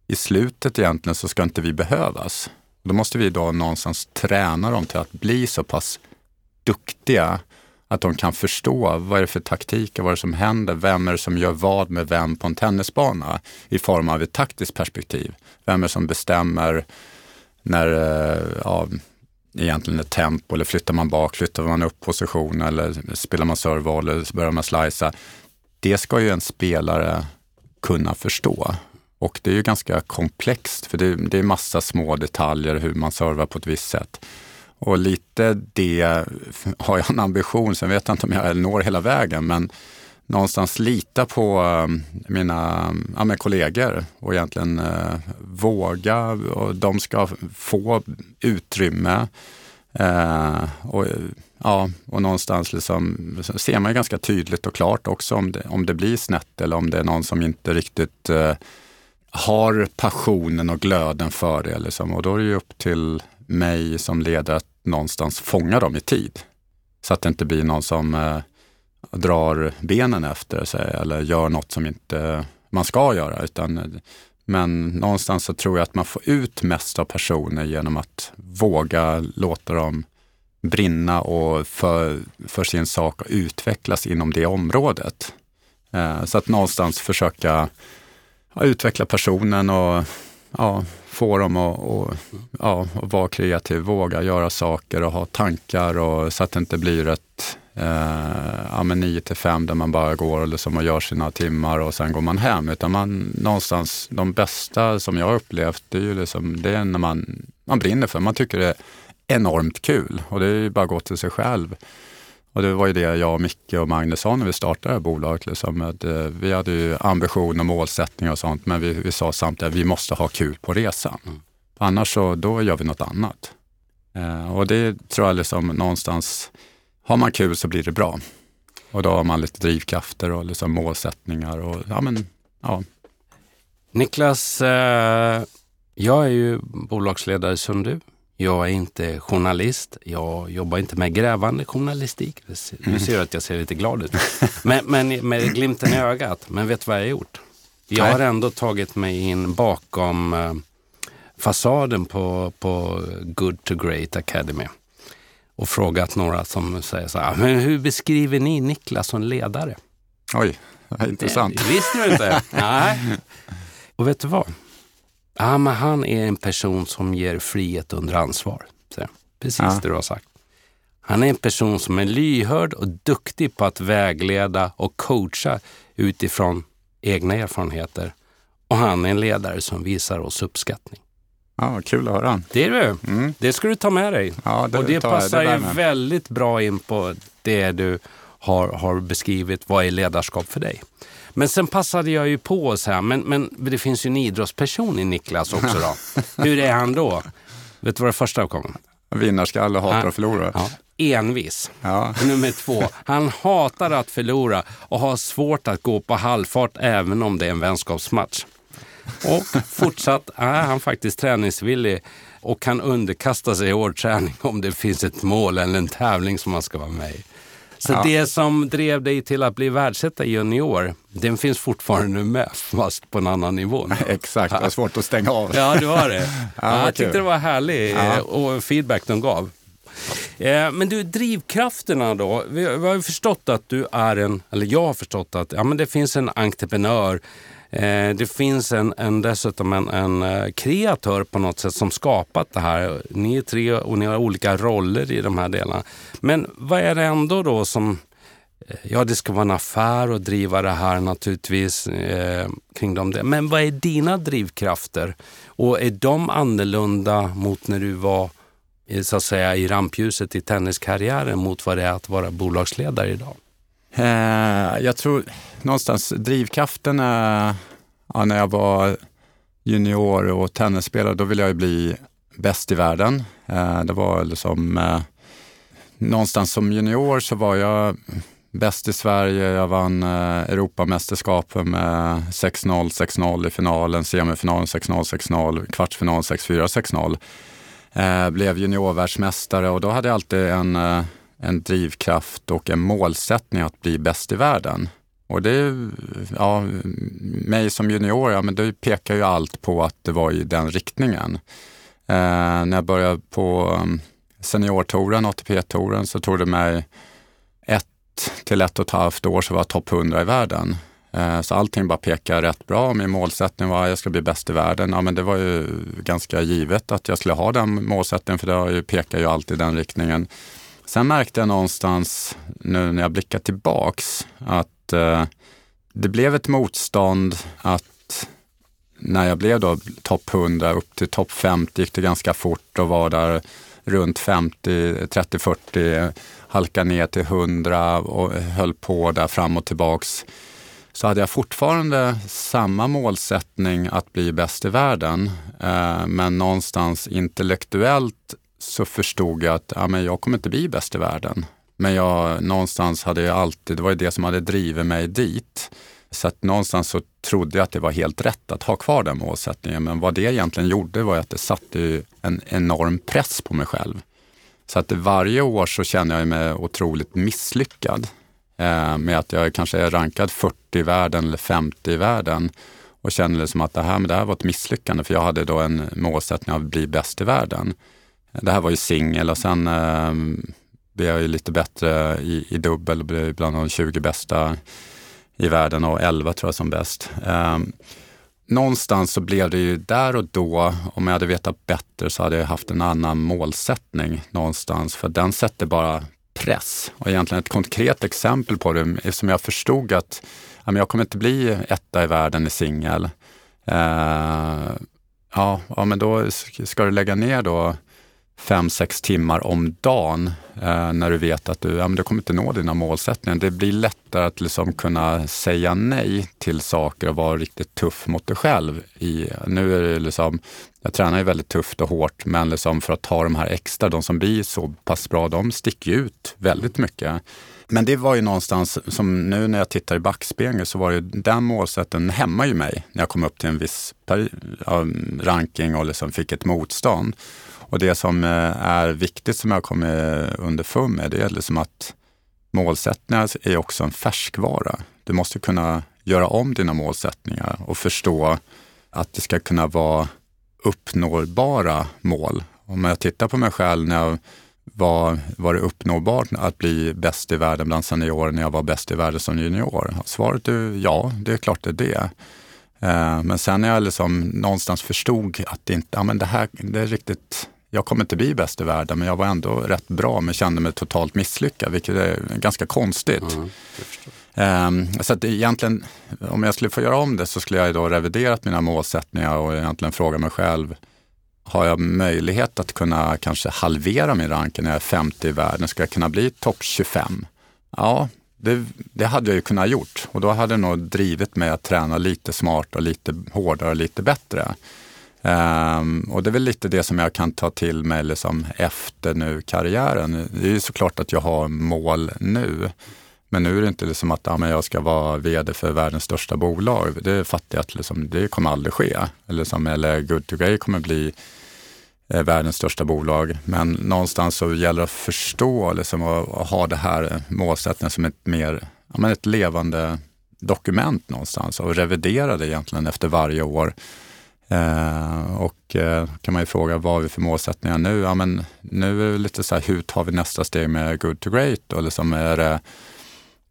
i slutet egentligen så ska inte vi behövas. Då måste vi då någonstans träna dem till att bli så pass duktiga att de kan förstå vad är det för och vad är det som händer, vem är det som gör vad med vem på en tennisbana i form av ett taktiskt perspektiv. Vem är det som bestämmer när, eh, ja, egentligen ett tempo eller flyttar man bak, flyttar man upp position eller spelar man servevolley, eller börjar man slicea. Det ska ju en spelare kunna förstå. Och det är ju ganska komplext för det, det är massa små detaljer hur man servar på ett visst sätt. Och lite det har jag en ambition, sen vet jag inte om jag når hela vägen, men någonstans lita på eh, mina ja, kollegor och egentligen eh, våga och de ska få utrymme. Eh, och, ja, och någonstans liksom, ser man ganska tydligt och klart också om det, om det blir snett eller om det är någon som inte riktigt eh, har passionen och glöden för det. Liksom. Och då är det ju upp till mig som ledare att någonstans fånga dem i tid. Så att det inte blir någon som eh, drar benen efter sig eller gör något som inte man ska göra. Utan, men någonstans så tror jag att man får ut mest av personer genom att våga låta dem brinna och för, för sin sak och utvecklas inom det området. Eh, så att någonstans försöka ja, utveckla personen och ja, få dem att och, ja, att vara kreativ, våga göra saker och ha tankar och, så att det inte blir ett eh, ja, 9 till 5 där man bara går och, liksom och gör sina timmar och sen går man hem. Utan man någonstans, de bästa som jag har upplevt, det är ju liksom, det är när man, man brinner för, man tycker det är enormt kul och det är ju bara att gå till sig själv. Och det var ju det jag, Micke och Magnus sa när vi startade bolaget. Liksom, att, eh, vi hade ju ambition och målsättning och sånt, men vi, vi sa samtidigt att vi måste ha kul på resan. Mm. Annars så då gör vi något annat. Eh, och det tror jag liksom någonstans, har man kul så blir det bra. Och då har man lite drivkrafter och liksom målsättningar. Och, ja, men, ja. Niklas, eh, jag är ju bolagsledare som du. Jag är inte journalist. Jag jobbar inte med grävande journalistik. Du mm. ser att jag ser lite glad ut. <laughs> Men, men med glimten i ögat. Men vet du vad jag har gjort? Jag har ändå tagit mig in bakom eh, fasaden på, på Good to Great Academy och frågat några som säger så här, men hur beskriver ni Niklas som ledare? Oj, intressant. Det visste du inte? <laughs> Nej. Och vet du vad? Ja, men han är en person som ger frihet under ansvar. Så, precis ja. det du har sagt. Han är en person som är lyhörd och duktig på att vägleda och coacha utifrån egna erfarenheter. Och han är en ledare som visar oss uppskattning. Ja, kul att höra. Det är du. Mm. Det ska du ta med dig. Ja, det och det passar ju väldigt bra in på det du har, har beskrivit. Vad är ledarskap för dig? Men sen passade jag ju på så här, men, men det finns ju en idrottsperson i Niklas också då. <laughs> Hur är han då? Vet du vad det första kom? Vinnarskalle, hatar att förlora. Ja. Envis. Ja. <laughs> Nummer två, han hatar att förlora och har svårt att gå på halvfart även om det är en vänskapsmatch. Och fortsatt är han faktiskt träningsvillig och kan underkasta sig hård träning om det finns ett mål eller en tävling som man ska vara med i. Så ja. det som drev dig till att bli världsetta junior, den finns fortfarande med, fast på en annan nivå. <laughs> Exakt, det var svårt att stänga av. Ja, du har det. <laughs> Ja, jag tyckte det var härlig ja. och feedback de gav. Eh, men du, drivkrafterna då. Vi har förstått att du är en, eller jag har förstått att ja, men det finns en entreprenör Eh, Eh, det finns en, en, dessutom en, en eh, kreatör på något sätt som skapat det här. Ni är tre och ni har olika roller i de här delarna. Men vad är det ändå då som eh, Ja, det ska vara en affär och driva det här naturligtvis eh, kring dem. Men vad är dina drivkrafter? Och är de annorlunda mot när du var så att säga, i rampljuset i tenniskarriären mot vad det är att vara bolagsledare idag? Eh, jag tror någonstans drivkraften är, ja, när jag var junior och tennisspelare, då ville jag ju bli bäst i världen. Eh, det var liksom, eh, någonstans som junior så var jag bäst i Sverige. Jag vann eh, Europamästerskapen med 6-0, 6-0 i finalen, semifinalen 6-0, 6-0, kvartsfinal 6-4, 6-0. Eh, blev juniorvärldsmästare och då hade jag alltid en eh, en drivkraft och en målsättning att bli bäst i världen. Och det, ja, mig som junior, ja, men det pekar ju allt på att det var i den riktningen. Eh, när jag började på mm, seniortouren, ATP-touren, så tog det mig ett till ett och ett halvt år så var jag topp 100 i världen. Eh, så allting bara pekar rätt bra. Min målsättning var att jag ska bli bäst i världen. Ja, men det var ju ganska givet att jag skulle ha den målsättningen, för det pekar ju alltid i den riktningen. Sen märkte jag någonstans nu när jag blickar tillbaks att eh, det blev ett motstånd att när jag blev då topp 100 upp till topp 50 gick det ganska fort och var där runt 50, 30, 40, halkade ner till 100 och höll på där fram och tillbaks så hade jag fortfarande samma målsättning att bli bäst i världen. Eh, men någonstans intellektuellt så förstod jag att ja, men jag kommer inte bli bäst i världen. Men jag, någonstans hade jag alltid, det var ju det som hade drivit mig dit. Så att någonstans så trodde jag att det var helt rätt att ha kvar den målsättningen. Men vad det egentligen gjorde var att det satte en enorm press på mig själv. Så att varje år så känner jag mig otroligt misslyckad eh, med att jag kanske är rankad 40 i världen eller 50 i världen och känner liksom att det här, men det här var ett misslyckande för jag hade då en målsättning att bli bäst i världen. Det här var ju singel och sen eh, blev jag ju lite bättre i, i dubbel och blev bland de 20 bästa i världen och 11 tror jag som bäst. Um, någonstans så blev det ju där och då, om jag hade vetat bättre så hade jag haft en annan målsättning någonstans. För den sätter bara press. Och egentligen ett konkret exempel på det, eftersom jag förstod att jag kommer inte bli etta i världen i singel. Uh, ja, ja, men då ska du lägga ner då fem, sex timmar om dagen eh, när du vet att du, ja, men du kommer inte nå dina målsättningar. Det blir lättare att liksom kunna säga nej till saker och vara riktigt tuff mot dig själv. I, nu är det liksom, jag tränar ju väldigt tufft och hårt, men liksom för att ta de här extra, de som blir så pass bra, de sticker ut väldigt mycket. Men det var ju någonstans, som nu när jag tittar i backspegeln, så var det den målsättningen hämmar ju mig när jag kom upp till en viss ranking och liksom fick ett motstånd. Och det som eh, är viktigt som jag kommer underfund med, det är liksom att målsättningar är också en färskvara. Du måste kunna göra om dina målsättningar och förstå att det ska kunna vara uppnåbara mål. Om jag tittar på mig själv när jag var, var det uppnåbart att bli bäst i världen bland seniorer när jag var bäst i världen som junior? Svaret är ja, det är klart det är det. Eh, men sen när jag liksom någonstans förstod att det inte, ja men det här, det är riktigt, jag kommer inte bli bäst i världen, men jag var ändå rätt bra, men kände mig totalt misslyckad, vilket är ganska konstigt. Mm, så att egentligen, om jag skulle få göra om det så skulle jag då reviderat mina målsättningar och egentligen fråga mig själv, har jag möjlighet att kunna kanske halvera min ranking när jag är 50 i världen? Ska jag kunna bli topp 25? Ja, det, det, hade jag ju kunnat gjort och då hade det nog drivit mig att träna lite smart och lite hårdare och lite bättre. Um, och det är väl lite det som jag kan ta till mig liksom efter nu karriären. Det är ju såklart att jag har mål nu. Men nu är det inte liksom att ja, men jag ska vara vd för världens största bolag. Det fattar jag att liksom, det kommer aldrig ske. Eller, liksom, eller Good to Gay kommer bli eh, världens största bolag. Men någonstans så gäller det att förstå liksom, och, och ha det här målsättningen som ett mer ja, men ett levande dokument någonstans och revidera det egentligen efter varje år. Eh, och eh, kan man ju fråga vad har vi för målsättningar nu? Ja, men nu är det lite så här, hur tar vi nästa steg med Good to Great? Och liksom är det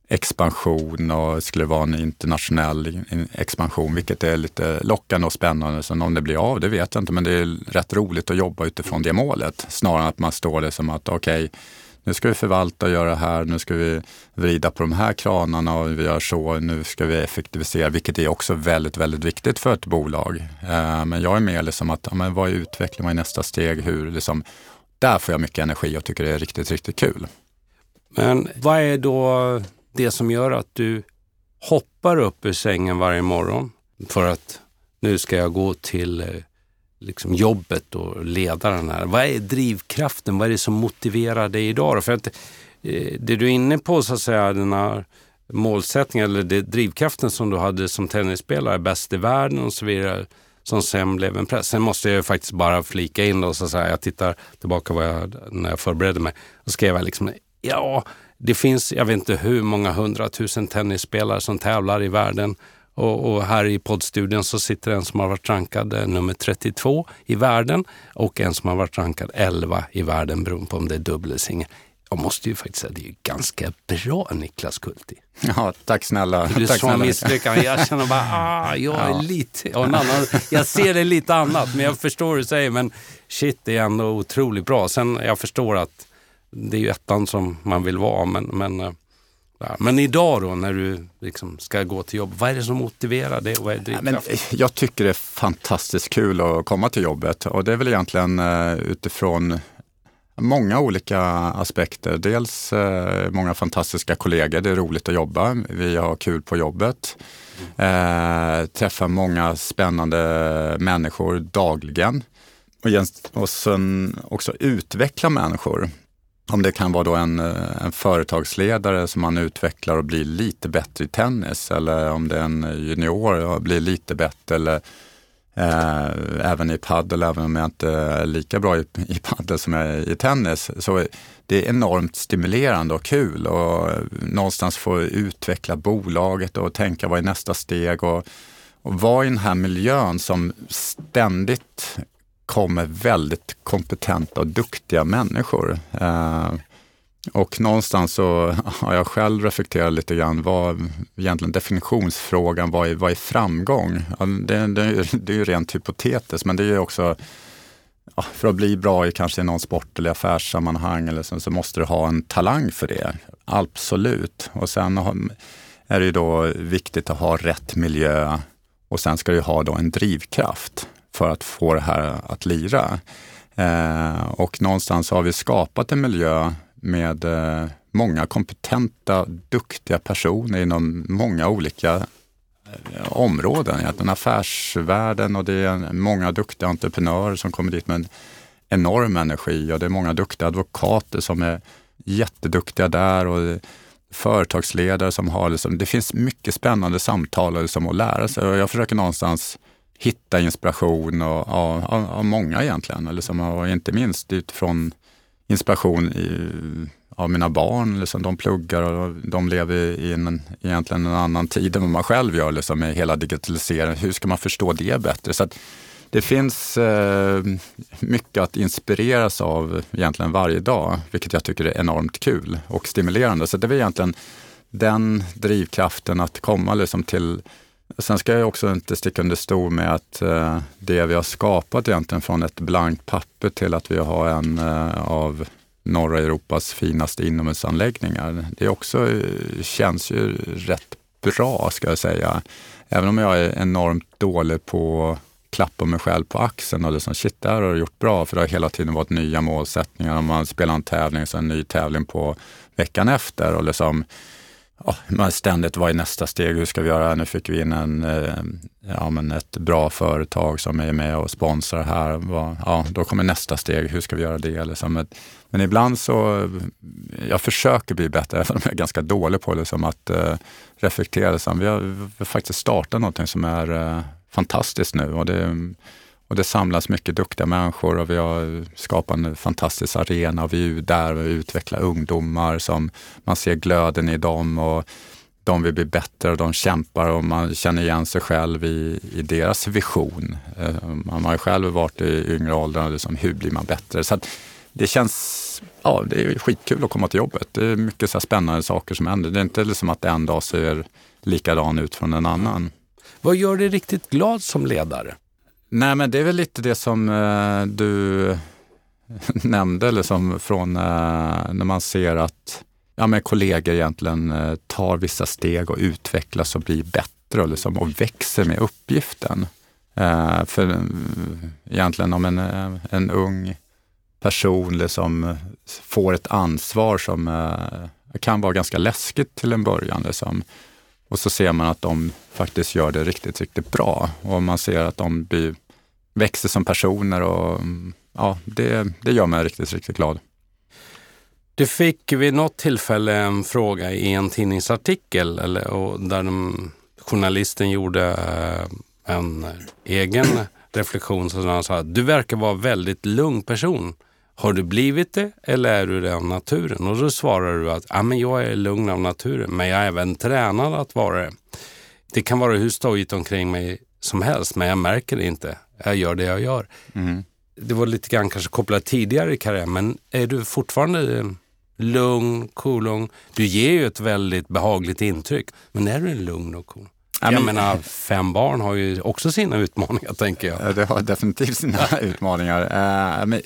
expansion och skulle vara en internationell expansion, vilket är lite lockande och spännande. Sen om det blir av, det vet jag inte, men det är rätt roligt att jobba utifrån det målet. Snarare än att man står det som att okej, okay, nu ska vi förvalta och göra det här, nu ska vi vrida på de här kranarna och vi gör så, nu ska vi effektivisera, vilket är också väldigt, väldigt viktigt för ett bolag. Eh, men jag är mer liksom att, men vad är utveckling, vad är nästa steg, hur liksom, där får jag mycket energi och tycker det är riktigt, riktigt kul. Men vad är då det som gör att du hoppar upp ur sängen varje morgon för att nu ska jag gå till eh, liksom jobbet och leda den här. Vad är drivkraften? Vad är det som motiverar dig idag? För att eh, det du är inne på, så att säga, den här målsättningen eller det, drivkraften som du hade som tennisspelare, bäst i världen och så vidare, som sen blev en press. Sen måste jag faktiskt bara flika in och så att säga, jag tittar tillbaka vad jag, när jag förberedde mig, och skrev jag liksom, ja, det finns, jag vet inte hur många hundratusen tennisspelare som tävlar i världen. Och, och, här i poddstudion så sitter en som har varit rankad eh, nummer 32 i världen och en som har varit rankad 11 i världen beroende på om det är dubbel eller singel. Jag måste ju faktiskt säga det är ganska bra Niklas Kulti. Ja, tack snälla. Du tack sa misslyckande. Jag känner bara, ah, jag är ja. lite, och en annan, jag ser det lite annat, men jag förstår hur du säger. Men shit, det är ändå otroligt bra. Sen jag förstår att det är ju ettan som man vill vara. Men, men, eh, ja. men idag då när du liksom ska gå till jobb, vad är det som motiverar det? Vad är ja, men jag tycker det är fantastiskt kul att komma till jobbet och det är väl egentligen uh, utifrån Många olika aspekter. Dels eh, många fantastiska kollegor, det är roligt att jobba, vi har kul på jobbet. Eh, träffar många spännande människor dagligen. Och, och sen också utveckla människor. Om det kan vara då en, eh, en företagsledare som man utvecklar och blir lite bättre i tennis eller om det är en junior och blir lite bättre eller eh, även i paddel, även om jag inte är lika bra i, i paddel som jag är i tennis. Så det är enormt stimulerande och kul och någonstans få utveckla bolaget och tänka vad är nästa steg och, och vara i den här miljön som ständigt kommer väldigt kompetenta och duktiga människor. Eh, och någonstans så har jag själv reflekterat lite grann vad egentligen definitionsfrågan, vad är, vad är framgång? Det, det, det är ju rent hypotetiskt men det är ju också ja, för att bli bra i kanske någon sport eller affärssammanhang eller så, så måste du ha en talang för det. Absolut. Och sen är det ju då viktigt att ha rätt miljö och sen ska du ha då en drivkraft för att få det här att lira. Eh, och någonstans har vi skapat en miljö med eh, många kompetenta, duktiga personer inom många olika eh, områden. Egentligen affärsvärlden och det är många duktiga entreprenörer som kommer dit med en enorm energi och det är många duktiga advokater som är jätteduktiga där och företagsledare som har, liksom, det finns mycket spännande samtal liksom, att lära sig och jag försöker någonstans hitta inspiration och, av, av, av många egentligen. Liksom, och inte minst utifrån inspiration i, av mina barn. Liksom, de pluggar och de lever i en, egentligen en annan tid än vad man själv gör liksom, med hela digitaliseringen. Hur ska man förstå det bättre? Så det finns eh, mycket att inspireras av egentligen varje dag, vilket jag tycker är enormt kul och stimulerande. Så det är egentligen den drivkraften att komma liksom till Sen ska jag också inte sticka under stol med att eh, det vi har skapat egentligen från ett blankt papper till att vi har en eh, av norra Europas finaste inomhusanläggningar. Det också eh, känns ju rätt bra ska jag säga. Även om jag är enormt dålig på att klappa mig själv på axeln och liksom shit, det här har du gjort bra för det har hela tiden varit nya målsättningar. Om man spelar en tävling så en ny tävling på veckan efter och liksom ja, ständigt, vad är nästa steg? Hur ska vi göra? Nu fick vi in en, eh, ja, men ett bra företag som är med och sponsrar här. Ja, då kommer nästa steg. Hur ska vi göra det? Liksom. Men ibland så, jag försöker bli bättre, <laughs> även om jag är ganska dålig på liksom, att uh, reflektera. Liksom. Vi, har, vi har faktiskt startat någonting som är uh, fantastiskt nu och det och det samlas mycket duktiga människor och vi har skapat en fantastisk arena och vi är där och utvecklar ungdomar som man ser glöden i dem och de vill bli bättre och de kämpar och man känner igen sig själv i, i deras vision. Eh, man har ju själv varit i yngre åldrar, liksom, hur blir man bättre? Så det känns, ja det är skitkul att komma till jobbet. Det är mycket så spännande saker som händer. Det är inte liksom att en dag ser likadan ut från en annan. Vad gör dig riktigt glad som ledare? Nej, men det är väl lite det som eh, du <laughs> nämnde, liksom från eh, när man ser att ja, men kollegor egentligen eh, tar vissa steg och utvecklas och blir bättre och, liksom, och växer med uppgiften. Eh, för eh, egentligen om en, eh, en ung person liksom eh, får ett ansvar som eh, kan vara ganska läskigt till en början. Liksom. Och så ser man att de faktiskt gör det riktigt, riktigt bra. Och man ser att de blir växer som personer och mm, ja, det, det gör mig riktigt, riktigt glad. Du fick vid något tillfälle en fråga i en tidningsartikel eller, och där de, journalisten gjorde eh, en egen reflektion. Så han sa att du verkar vara en väldigt lugn person. Har du blivit det eller är du det av naturen? Och då svarar du att men jag är lugn av naturen, men jag är även tränad att vara det. Det kan vara hur stojigt omkring mig som helst, men jag märker det inte jag gör det jag gör. Mm. Det var lite grann kanske kopplat tidigare i karriären, men är du fortfarande lugn, cool? Du ger ju ett väldigt behagligt intryck, men är du lugn och cool? Jag men, menar, fem barn har ju också sina utmaningar, <laughs> tänker jag. Det har definitivt sina <laughs> utmaningar. Uh, men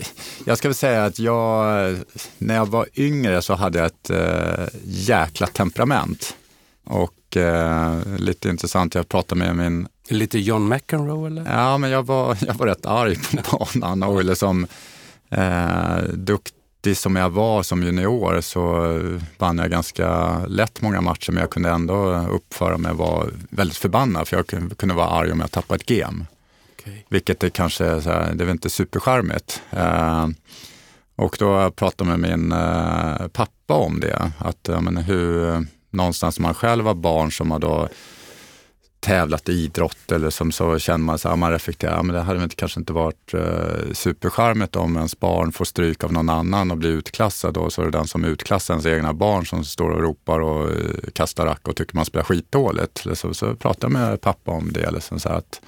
jag ska väl säga att jag, när jag var yngre så hade jag ett uh, jäkla temperament. Och uh, lite intressant, jag pratade med min Lite John McEnroe eller? Ja, men jag var, jag var rätt arg på <laughs> banan och liksom eh, dukt, duktig som jag var som junior så vann jag ganska lätt många matcher men jag kunde ändå uppföra mig och vara väldigt förbannad för jag kunde vara arg om jag tappade ett game. Okay. Vilket är kanske, här, det är väl inte supercharmigt. Eh, och då pratade jag med min eh, pappa om det, att men hur någonstans man själv var barn som har då tävlat i idrott eller som så känner man så här, ah, man reflekterar, ja, men det hade kanske inte varit eh, supercharmigt om ens barn får stryk av någon annan och blir utklassad och så är det den som utklassar ens egna barn som står och ropar och eh, kastar rack och tycker man spelar skitdåligt. Så, så pratade jag med pappa om det, eller så att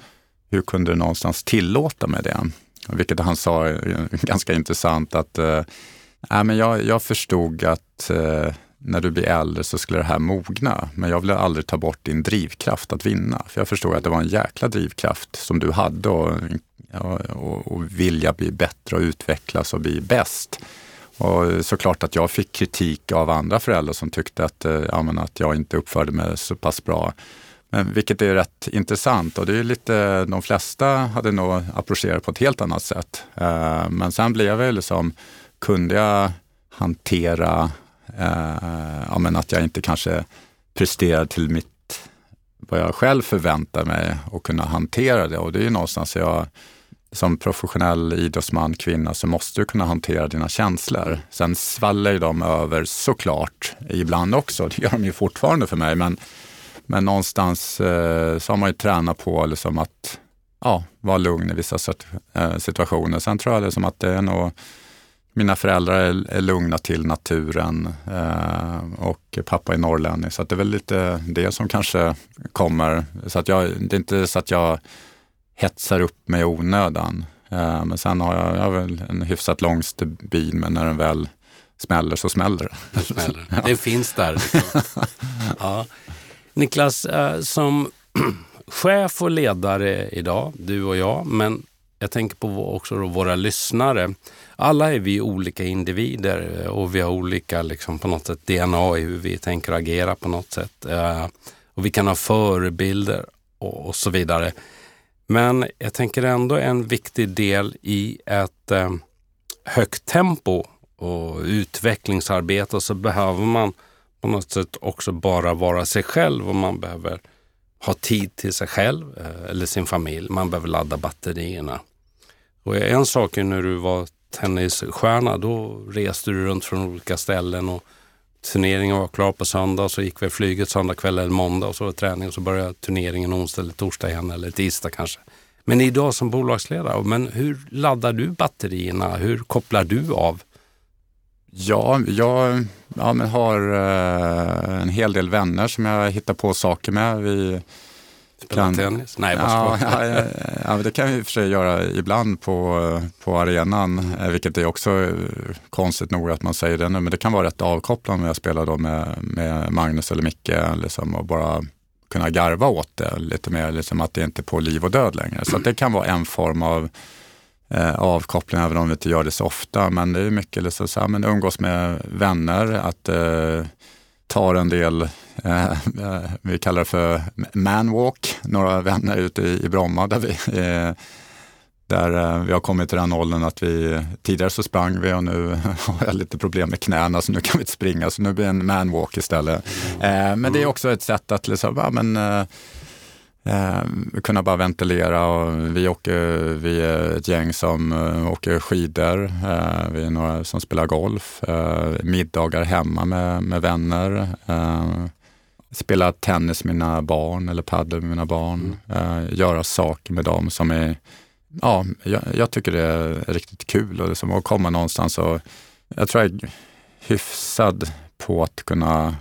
hur kunde du någonstans tillåta mig det? Vilket han sa är ganska intressant att eh, men jag, jag förstod att eh, när du blir äldre så skulle det här mogna. Men jag ville aldrig ta bort din drivkraft att vinna. För jag förstod att det var en jäkla drivkraft som du hade och, och, och vilja bli bättre och utvecklas och bli bäst. Och såklart att jag fick kritik av andra föräldrar som tyckte att, eh, ja, men att jag inte uppförde mig så pass bra. Men, vilket är rätt intressant och det är lite, de flesta hade nog approcherat på ett helt annat sätt. Eh, men sen blev jag liksom, kunde jag hantera Eh, ja, men att jag inte kanske presterar till mitt, vad jag själv förväntar mig och kunna hantera det. Och det är ju någonstans jag, som professionell idrottsman, kvinna, så måste du kunna hantera dina känslor. Sen svallar ju de över såklart ibland också. Det gör de ju fortfarande för mig. Men, men någonstans eh, så har man ju tränat på liksom att ja, vara lugn i vissa eh, situationer. Sen tror jag liksom att det är nog mina föräldrar är, är lugna till naturen eh, och pappa är norrlänning. Så det är väl lite det som kanske kommer. Så att jag, det är inte så att jag hetsar upp mig i onödan. Eh, men sen har jag, jag har väl en hyfsat lång stubin, men när den väl smäller så smäller det. <laughs> Smäller. ja. Det finns där. <laughs> Ja. Niklas, eh, som <clears throat> chef och ledare idag, du och jag, men jag tänker på också våra lyssnare alla är vi olika individer eh, och vi har olika liksom, på något sätt DNA i hur vi tänker agera på något sätt. Eh, och vi kan ha förebilder och, och, så vidare. Men jag tänker ändå en viktig del i ett eh, högt tempo och utvecklingsarbete så behöver man på något sätt också bara vara sig själv och man behöver ha tid till sig själv eh, eller sin familj. Man behöver ladda batterierna. Och en sak är när du var tennisstjärna, då reste du runt från olika ställen och turneringen var klar på söndag så gick vi flyget söndag kväll eller måndag och så var det träning och så började turneringen onsdag eller torsdag igen eller tisdag kanske. Men idag som bolagsledare, men hur laddar du batterierna? Hur kopplar du av? Ja, jag ja, men har eh, en hel del vänner som jag hittar på saker med. Vi Spela kan, tennis? Nej, ja, ja, ja, ja, det kan vi i och för sig göra ibland på, på arenan, eh, vilket är också eh, konstigt nog att man säger det nu, men det kan vara rätt avkopplande när jag spelar då med, med Magnus eller Micke liksom, och bara kunna garva åt det lite mer, liksom att det inte är på liv och död längre. Så det kan vara en form av eh, avkoppling, även om vi inte gör det så ofta. Men det är mycket liksom så här, men umgås med vänner, att eh, tar en del, eh, eh, vi kallar det för manwalk, några vänner ute i, i Bromma där vi eh, där eh, vi har kommit till den åldern att vi, tidigare så sprang vi och nu <laughs> har jag lite problem med knäna så nu kan vi inte springa så nu blir det en manwalk istället. Eh, men det är också ett sätt att liksom, ja, men, eh, Eh, kunna bara ventilera och vi, åker, vi är ett gäng som uh, åker skidor, uh, vi är några som spelar golf, uh, middagar hemma med, med vänner, uh, spela tennis med mina barn eller padel med mina barn, mm. göra saker med dem som är, ja, jag, jag, tycker det är riktigt kul och liksom att komma någonstans och jag tror jag är hyfsad på att kunna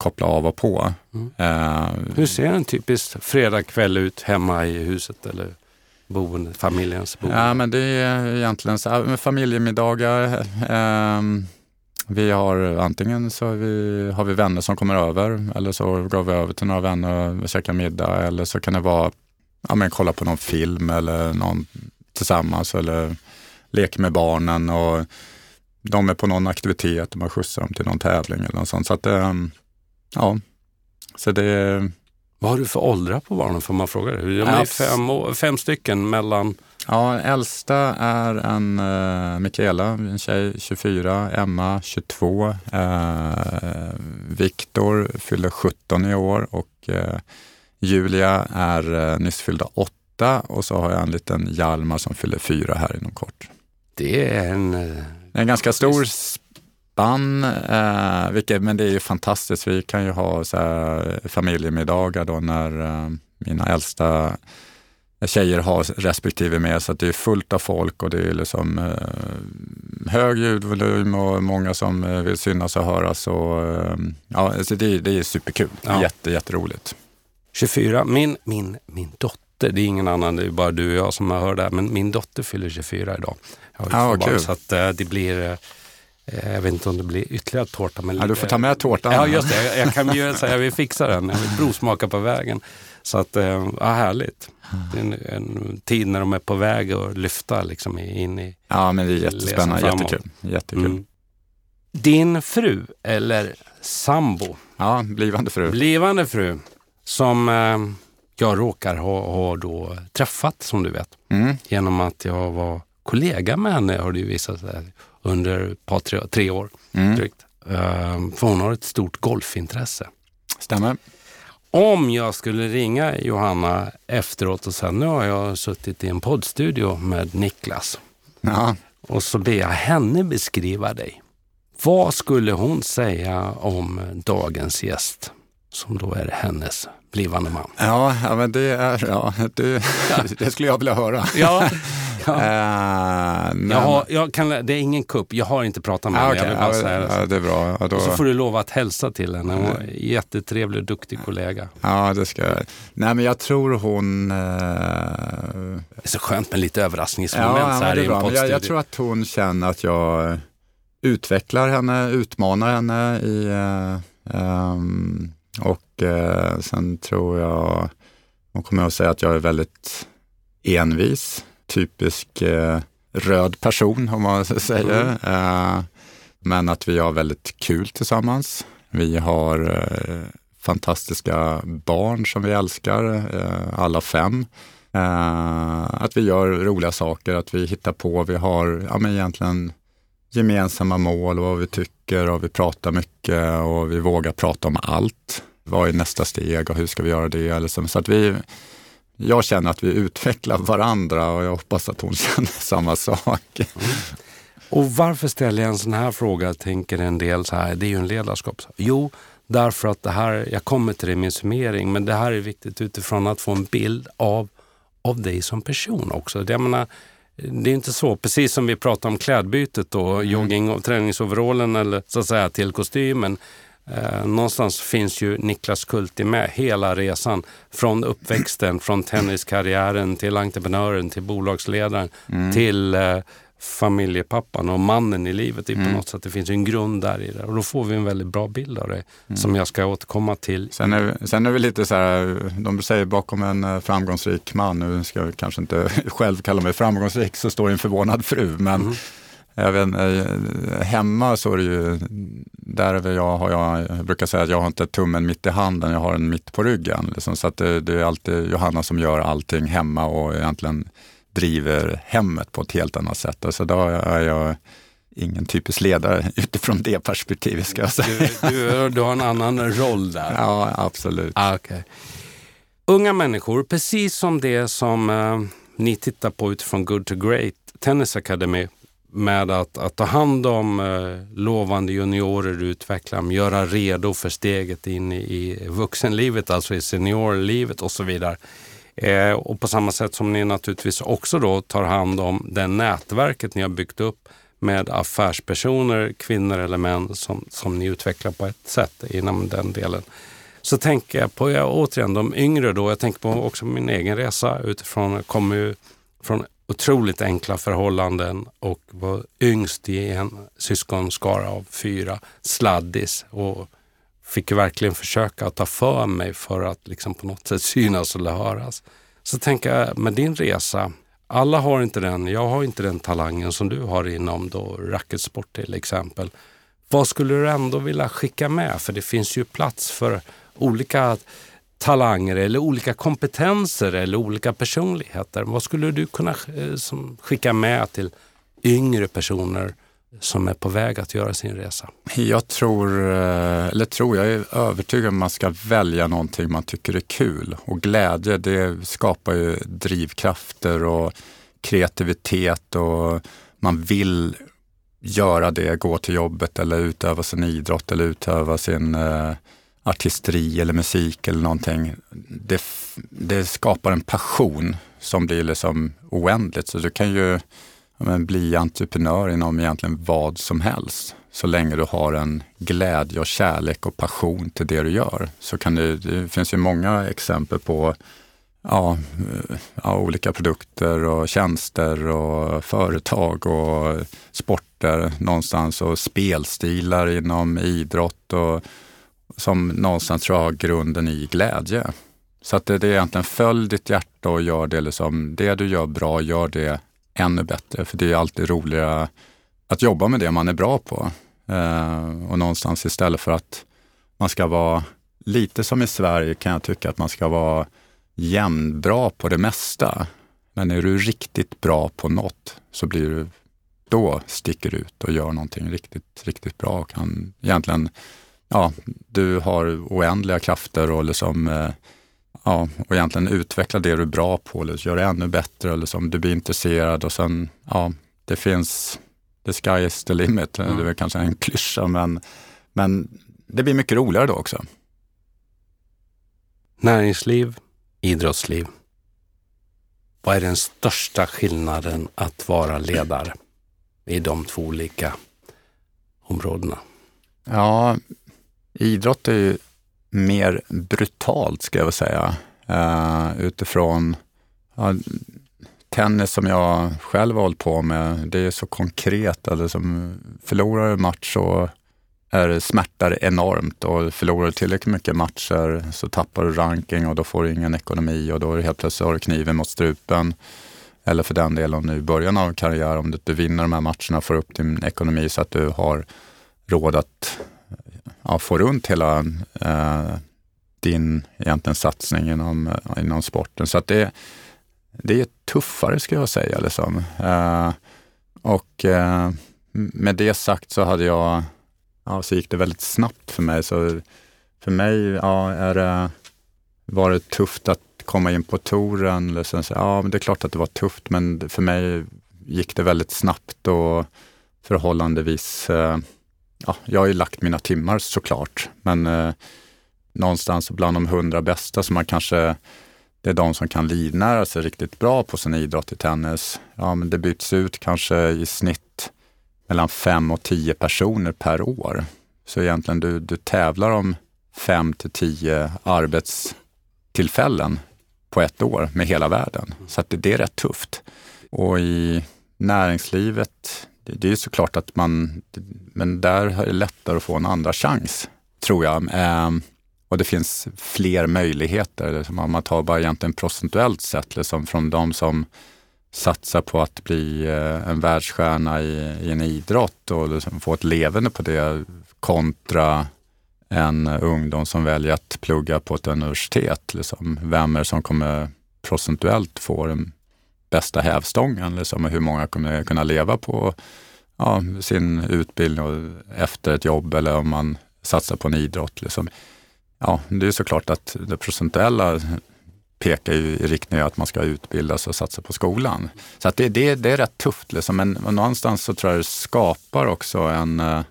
koppla av och på. Mm. Uh, Hur ser en typisk fredagkväll ut hemma i huset eller boende, familjens boende? Ja, men det är egentligen så familjemiddagar. Uh, vi har antingen så har vi, har vi vänner som kommer över eller så går vi över till några vänner och käkar middag eller så kan det vara ja, men kolla på någon film eller någon tillsammans eller leka med barnen och de är på någon aktivitet, man skjutsar dem till någon tävling eller något sånt. Så att, um, Ja, så det... Vad har du för åldrar på barnen får man fråga? De är fem, fem stycken mellan... Ja, äldsta är en uh, Mikaela, en tjej, 24, Emma 22, uh, Viktor fyller 17 i år och uh, Julia är uh, nyss fyllda 8 och så har jag en liten Hjalmar som fyller 4 här inom kort. Det är en... En ganska stor spann, uh, vilket, men det är ju fantastiskt. Vi kan ju ha så här, familjemiddagar då när mina äldsta tjejer har respektive med så att det är fullt av folk och det är liksom eh, hög ljudvolym och många som eh, vill synas och höras. Och, eh, ja, alltså det, det är superkul. Ja. Jätte, jätteroligt. 24, min, min, min dotter, det är ingen annan, det är bara du och jag som har hört det här, men min dotter fyller 24 idag. Jag har ah, kul. Så att eh, det blir eh, jag vet inte om det blir ytterligare tårta. Men ja, du får ta med tårtan. Ja, just det. Jag, jag kan bjuda så jag vill fixa den. Jag vill provsmaka på vägen. Så att, ja, härligt. Det är en, en, tid när de är på väg att lyfta liksom in i Ja, men det är jättespännande. Jättekul. Jättekul. Mm. Din fru eller sambo? Ja, blivande fru. Blivande fru som eh, jag råkar ha, ha då träffat som du vet. Mm. Genom att jag var kollega med henne har det ju visat sig under ett par, tre, tre år mm. drygt. Uh, för hon har ett stort golfintresse. Stämmer. Om jag skulle ringa Johanna efteråt och säga nu har jag suttit i en poddstudio med Niklas ja. och så ber jag henne beskriva dig. Vad skulle hon säga om dagens gäst som då är hennes blivande man? Ja, ja men det är, ja, det, <laughs> det skulle jag vilja höra. Ja, <laughs> Ja. <laughs> Uh, jag har, jag kan, det är ingen kupp, jag har inte pratat med henne. Okay. Jag vill bara ja, det. är bra. Ja, då... Och så får du lova att hälsa till henne. Hon är en jättetrevlig och duktig kollega. Ja, det ska jag. Nej, men jag tror hon... Uh... Det är så skönt med lite överraskningsmoment ja, så här i en jag, jag tror att hon känner att jag utvecklar henne, utmanar henne i... Uh, um, och sen tror jag hon kommer att säga att jag är väldigt envis typisk eh, röd person om man <laughs> säger. Mm. Eh, men att vi har väldigt kul tillsammans. Vi har eh, fantastiska barn som vi älskar, eh, alla fem. Eh, att vi gör roliga saker, att vi hittar på. Vi har ja, men egentligen gemensamma mål och vad vi tycker och vi pratar mycket och vi vågar prata om allt. Vad är nästa steg och hur ska vi göra det? Liksom. Så att vi, jag känner att vi utvecklar varandra och jag hoppas att hon <laughs> känner samma sak. Mm. Och varför ställer jag en sån här fråga, tänker en del så här, det är ju en ledarskap. Jo, därför att det här, jag kommer till det i min summering, men det här är viktigt utifrån att få en bild av, av dig som person också. Jag menar, det är inte så, precis som vi pratade om klädbytet då, mm. jogging och träningsoverallen eller så att säga till kostymen. Eh, någonstans finns ju Niklas Kulti med hela resan. Från uppväxten, från tenniskarriären till entreprenören, till bolagsledaren, mm. till eh, familjepappan och mannen i livet. Mm. På något sätt. Det finns en grund där i det och då får vi en väldigt bra bild av det mm. som jag ska återkomma till. Sen är, sen är vi lite så här, de säger bakom en eh, framgångsrik man, nu ska jag kanske inte <laughs> själv kalla mig framgångsrik, så står en förvånad fru. Men mm. Vet, eh, hemma så är det ju, där är jag, har jag, jag brukar säga att jag har inte tummen mitt i handen, jag har den mitt på ryggen. Liksom, så att det, det, är alltid Johanna som gör allting hemma och egentligen driver hemmet på ett helt annat sätt. Så då är jag ingen typisk ledare <laughs> utifrån det perspektivet ska jag säga. Du, du, du har en annan roll där? Ja, absolut. Ah, okay. Unga människor, precis som det som eh, ni tittar på utifrån Good to Great Tennis Academy med att, att ta hand om eh, lovande juniorer, utveckla dem, göra redo för steget in i, i vuxenlivet, alltså i seniorlivet och så vidare. Eh, och på samma sätt som ni naturligtvis också då tar hand om det nätverket ni har byggt upp med affärspersoner, kvinnor eller män som, som ni utvecklar på ett sätt inom den delen. Så tänker jag på, jag, återigen de yngre då, jag tänker på också min egen resa utifrån, jag kommer ju från otroligt enkla förhållanden och var yngst i en syskonskara av fyra, sladdis och fick verkligen försöka att ta för mig för att liksom på något sätt synas eller höras. Så tänker jag, med din resa, alla har inte den, jag har inte den talangen som du har inom då racketsport till exempel. Vad skulle du ändå vilja skicka med? För det finns ju plats för olika talanger eller olika kompetenser eller olika personligheter. Vad skulle du kunna eh, skicka med till yngre personer som är på väg att göra sin resa? Jag tror, eh, eller tror, jag är övertygad om att man ska välja någonting man tycker är kul. Och glädje, det skapar ju drivkrafter och kreativitet och man vill göra det, gå till jobbet eller utöva sin idrott eller utöva sin eh, artisteri eller musik eller någonting. Det, det skapar en passion som blir liksom oändligt. Så du kan ju men, bli entreprenör inom egentligen vad som helst. Så länge du har en glädje och kärlek och passion till det du gör. Så kan det, det finns ju många exempel på ja, eh, ja, olika produkter och tjänster och företag och sporter någonstans och spelstilar inom idrott och som någonstans tror jag har grunden i glädje. Så att det, det är egentligen följ ditt hjärta och gör det liksom, det du gör bra, gör det ännu bättre. För det är alltid roligare att jobba med det man är bra på. Eh, och någonstans istället för att man ska vara, lite som i Sverige kan jag tycka att man ska vara jämnbra på det mesta. Men är du riktigt bra på något så blir du, då sticker du ut och gör någonting riktigt, riktigt bra och kan egentligen, ja, du har oändliga krafter och liksom eh, ja, och egentligen utveckla det du är bra på eller göra det ännu bättre eller som du blir intresserad och sen, ja, det finns, the sky is the limit. Mm. Det är väl kanske en klyscha men, men det blir mycket roligare då också. Näringsliv, idrottsliv. Vad är den största skillnaden att vara ledare i de två olika områdena? Ja, idrott är ju mer brutalt ska jag väl säga. Uh, utifrån uh, tennis som jag själv har hållit på med, det är så konkret. Alltså, som förlorar en match så är det smärtar enormt och förlorar du tillräckligt mycket matcher så tappar du ranking och då får du ingen ekonomi och då är det helt plötsligt har du kniven mot strupen. Eller för den delen nu i början av karriär, om du inte vinner de här matcherna och får upp din ekonomi så att du har råd att ja, få runt hela eh, din egentligen satsning inom, inom sporten. Så att det, det är tuffare skulle jag säga. Liksom. Eh, och eh, med det sagt så hade jag, ja, så gick det väldigt snabbt för mig. Så för mig ja, är det, var det tufft att komma in på touren. Liksom. Ja, men det är klart att det var tufft, men för mig gick det väldigt snabbt och förhållandevis eh, ja, jag har ju lagt mina timmar såklart, men eh, någonstans bland de hundra bästa som man kanske, det är de som kan livnära sig riktigt bra på sin idrott i tennis. Ja, men det byts ut kanske i snitt mellan fem och tio personer per år. Så egentligen du, du tävlar om fem till tio arbetstillfällen på ett år med hela världen. Så att det, det är rätt tufft. Och i näringslivet, det är såklart att man, men där är det lättare att få en andra chans, tror jag. Ehm, och det finns fler möjligheter. Om man tar bara egentligen procentuellt sett, liksom från de som satsar på att bli eh, en världsstjärna i, i en idrott och liksom få ett levande på det kontra en ungdom som väljer att plugga på ett universitet. Liksom. Vem är det som kommer procentuellt få den bästa hävstången liksom, hur många kommer kunna leva på ja, sin utbildning efter ett jobb eller om man satsar på en idrott. Liksom. Ja, det är såklart att det procentuella pekar ju i riktning att man ska utbildas och satsa på skolan. Så att det, det, det är rätt tufft, liksom. men någonstans så tror jag det skapar också en, eh,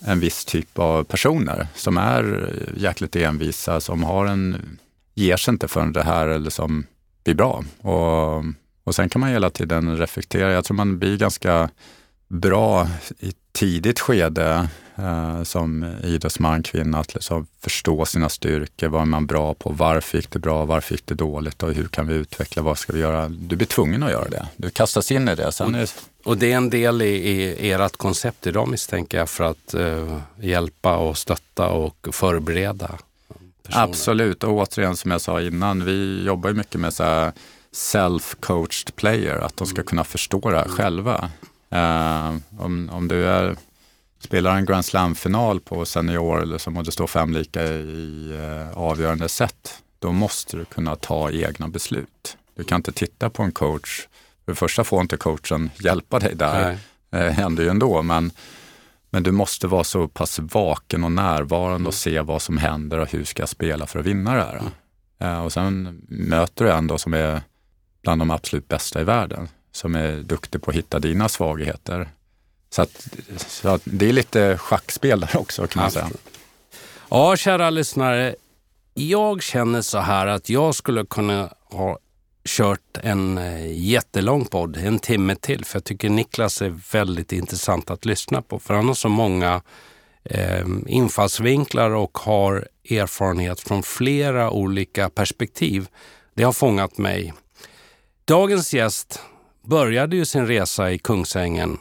en viss typ av personer som är jäkligt envisa, som har en, ger sig inte förrän det här liksom blir bra. Och och sen kan man hela tiden reflektera. Jag tror man blir ganska bra i tidigt skede eh, som idrottsman, kvinna, att liksom förstå sina styrkor. Vad är man bra på? Varför gick det bra? Varför gick det dåligt? Och hur kan vi utveckla? Vad ska vi göra? Du blir tvungen att göra det. Du kastas in i det. Sen är... Och det är en del i, i ert koncept idag misstänker jag för att uh, hjälpa och stötta och förbereda? Personer. Absolut, och återigen som jag sa innan, vi jobbar ju mycket med så här self-coached player, att de ska kunna förstå det här själva. Uh, om, om du är, spelar en Grand Slam-final på senior eller som det står fem lika i uh, avgörande set, då måste du kunna ta egna beslut. Du kan inte titta på en coach. För det första får inte coachen hjälpa dig där, det eh, händer ju ändå, men, men du måste vara så pass vaken och närvarande mm. och se vad som händer och hur ska jag spela för att vinna det här. Mm. Eh, och sen möter du en då som är bland de absolut bästa i världen, som är duktig på att hitta dina svagheter. Så, att, så att det är lite schackspel där också kan man säga. Ja, kära lyssnare. Jag känner så här att jag skulle kunna ha kört en eh, jättelång podd, en timme till. För jag tycker Niklas är väldigt intressant att lyssna på. För han har så många eh, infallsvinklar och har erfarenhet från flera olika perspektiv. Det har fångat mig. Dagens gäst började ju sin resa i Kungsängen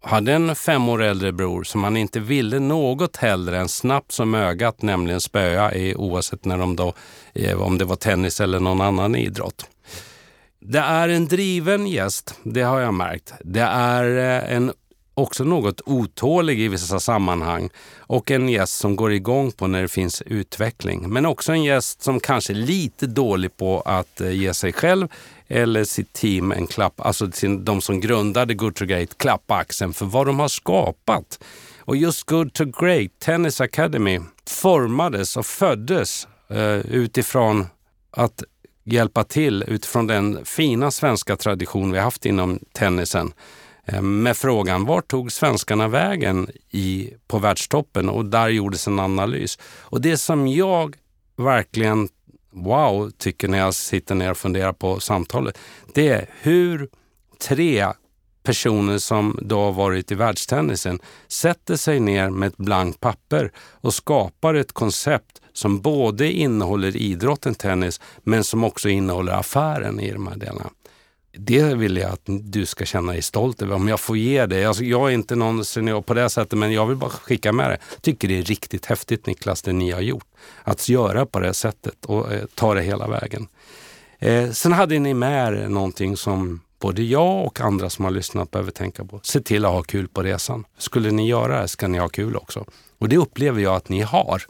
hade en fem år äldre bror som han inte ville något hellre än snabbt som ögat, nämligen spöa, i, oavsett när de då, eh, om det var tennis eller någon annan idrott. Det är en driven gäst, det har jag märkt. Det är eh, en också något otålig i vissa sammanhang och en gäst som går igång på när det finns utveckling. Men också en gäst som kanske är lite dålig på att eh, ge sig själv eller sitt team en klapp, alltså de som grundade Good to Great, klappa axeln för vad de har skapat. Och just Good to Great Tennis Academy formades och föddes eh, utifrån att hjälpa till utifrån den fina svenska tradition vi haft inom tennisen eh, med frågan var tog svenskarna vägen i, på världstoppen? Och där gjordes en analys. Och det som jag verkligen wow tycker när jag sitter ner och funderar på samtalet, det är hur tre personer som då har varit i världstennisen sätter sig ner med ett blankt papper och skapar ett koncept som både innehåller idrotten tennis men som också innehåller affären i de här delarna. Det vill jag att du ska känna dig stolt över. Om jag får ge dig. Alltså, jag är inte någon senior på det sättet, men jag vill bara skicka med det. Tycker det är riktigt häftigt Niklas, det ni har gjort. Att göra på det sättet och eh, ta det hela vägen. Eh, sen hade ni med er någonting som både jag och andra som har lyssnat behöver tänka på. Se till att ha kul på resan. Skulle ni göra det ska ni ha kul också. Och det upplever jag att ni har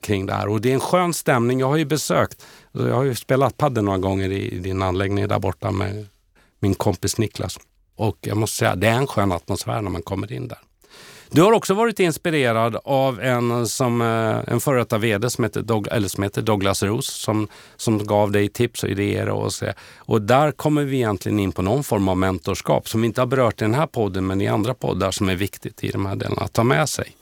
kring det här. Och det är en skön stämning. Jag har ju besökt, jag har ju spelat padel några gånger i din anläggning där borta med min kompis Niklas. Och jag måste säga, det är en skön atmosfär när man kommer in där. Du har också varit inspirerad av en, som, eh, en före detta VD som heter, Doug, eller som heter Douglas Roos som, som gav dig tips och idéer. Och, så. och där kommer vi egentligen in på någon form av mentorskap som vi inte har berört i den här podden men i andra poddar som är viktigt i de här delarna att ta med sig.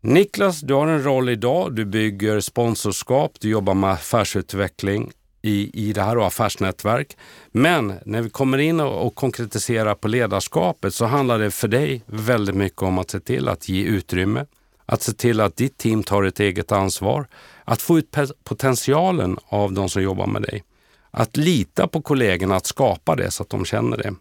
Niklas, du har en roll idag. Du bygger sponsorskap, du jobbar med affärsutveckling i, i det här affärsnätverk. Men när vi kommer in och, och konkretiserar på ledarskapet så handlar det för dig väldigt mycket om att se till att ge utrymme, att se till att ditt team tar ett eget ansvar, att få ut potentialen av de som jobbar med dig. Att lita på kollegorna att skapa det så att de känner det.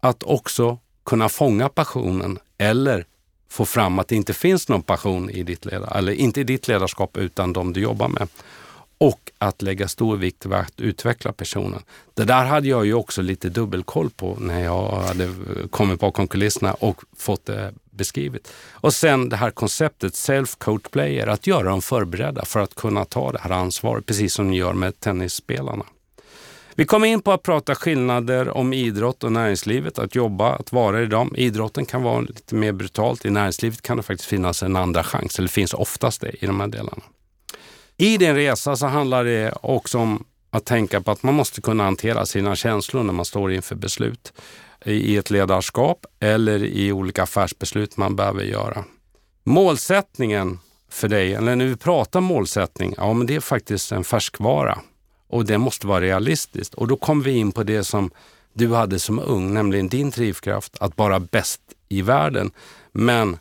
Att också kunna fånga passionen eller få fram att det inte finns någon passion i ditt ledarskap, eller inte i ditt ledarskap utan de du jobbar med och att lägga stor vikt vid att utveckla personen. Det där hade jag ju också lite dubbelkoll på när jag hade kommit bakom kulisserna och fått det beskrivet. Och sen det här konceptet self-coach player, att göra dem förberedda för att kunna ta det här ansvaret, precis som ni gör med tennisspelarna. Vi kommer in på att prata skillnader om idrott och näringslivet, att jobba, att vara i dem. Idrotten kan vara lite mer brutalt, i näringslivet kan det faktiskt finnas en andra chans, eller finns oftast det i de här delarna. I din resa så handlar det också om att tänka på att man måste kunna hantera sina känslor när man står inför beslut i ett ledarskap eller i olika affärsbeslut man behöver göra. Målsättningen för dig, eller när vi pratar målsättning, ja men det är faktiskt en färskvara och det måste vara realistiskt. Och då kommer vi in på det som du hade som ung, nämligen din drivkraft att vara bäst i världen. Men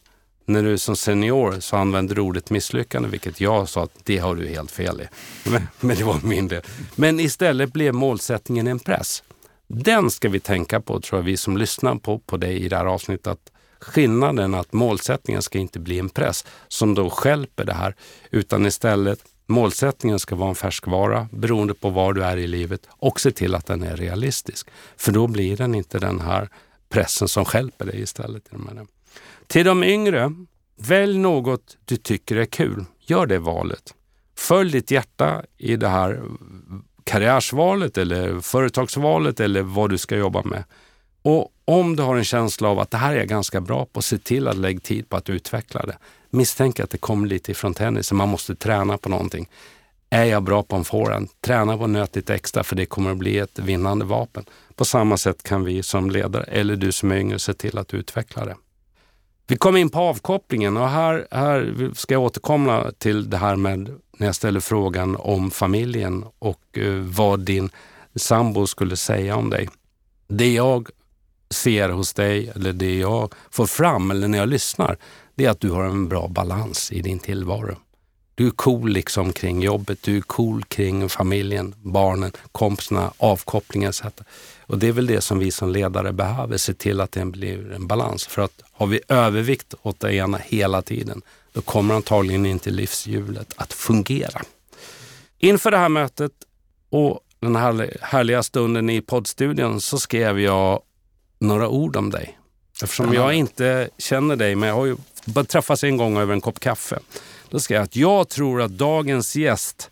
när du som senior så använder du ordet misslyckande, vilket jag sa att det har du helt fel i. Men, men det var min del. Men istället blev målsättningen en press. Den ska vi tänka på, tror jag, vi som lyssnar på, på dig i det här avsnittet. Att skillnaden att målsättningen ska inte bli en press som då skälper det här, utan istället målsättningen ska vara en färskvara beroende på var du är i livet och se till att den är realistisk. För då blir den inte den här pressen som skälper dig istället. Till de yngre, välj något du tycker är kul. Gör det valet. Följ ditt hjärta i det här karriärsvalet eller företagsvalet eller vad du ska jobba med. Och om du har en känsla av att det här är jag ganska bra på, se till att lägga tid på att utveckla det. Misstänk att det kommer lite ifrån tennisen, man måste träna på någonting. Är jag bra på en forehand, träna på nöt lite extra för det kommer att bli ett vinnande vapen. På samma sätt kan vi som ledare, eller du som är yngre, se till att utveckla det. Vi kom in på avkopplingen och här, här ska jag återkomma till det här med när jag ställer frågan om familjen och eh, vad din sambo skulle säga om dig. Det jag ser hos dig, eller det jag får fram, eller när jag lyssnar, det är att du har en bra balans i din tillvaro. Du är cool liksom kring jobbet, du är cool kring familjen, barnen, kompisarna, avkopplingen etc. Och det är väl det som vi som ledare behöver, se till att det blir en balans. För att har vi övervikt åt det ena hela tiden, då kommer antagligen inte livshjulet att fungera. Inför det här mötet och den här härliga stunden i poddstudion så skrev jag några ord om dig. Eftersom jag inte känner dig, men jag har ju träffats en gång över en kopp kaffe. Då skrev jag att jag tror att dagens gäst,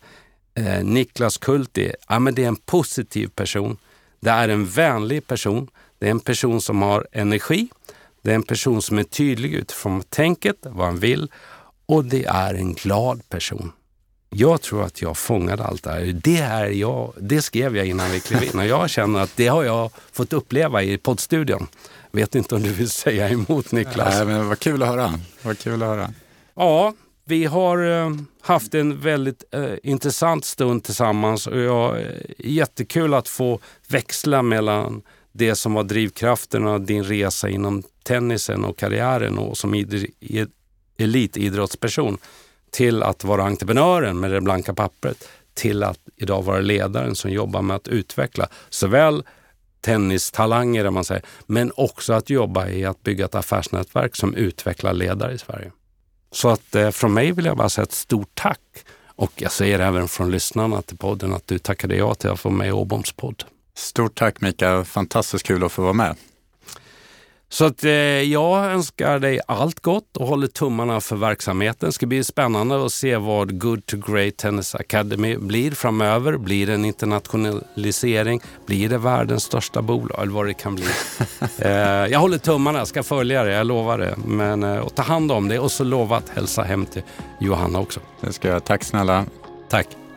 eh, Niklas Kulti, ja, men det är en positiv person. Det är en vänlig person. Det är en person som har energi. Det är en person som är tydlig utifrån tänket, vad han vill och det är en glad person. Jag tror att jag fångade allt det här. Det, är jag, det skrev jag innan vi klev in och jag känner att det har jag fått uppleva i poddstudion. Vet inte om du vill säga emot Niklas? Nej, men vad kul att höra. Vad kul att höra. Ja, vi har eh, haft en väldigt eh, intressant stund tillsammans och jag eh, jättekul att få växla mellan det som var drivkraften av din resa inom tennisen och karriären och som elitidrottsperson till att vara entreprenören med det blanka pappret till att idag vara ledaren som jobbar med att utveckla såväl tennistalanger, man säger, men också att jobba i att bygga ett affärsnätverk som utvecklar ledare i Sverige. Så att eh, från mig vill jag bara säga ett stort tack. Och jag säger även från lyssnarna till podden att du tackade ja till att få med i Åboms podd. Stort tack Mikael, fantastiskt kul att få vara med. Så att, eh, jag önskar dig allt gott och håller tummarna för verksamheten. Det ska bli spännande att se vad Good to Great Tennis Academy blir framöver. Blir det en internationalisering? Blir det världens största bolag? Eller vad det kan bli. <laughs> eh, jag håller tummarna, ska följa det, jag lovar det. Men eh, ta hand om det och så lova att hälsa hem till Johanna också. Det ska jag. Tack snälla. Tack.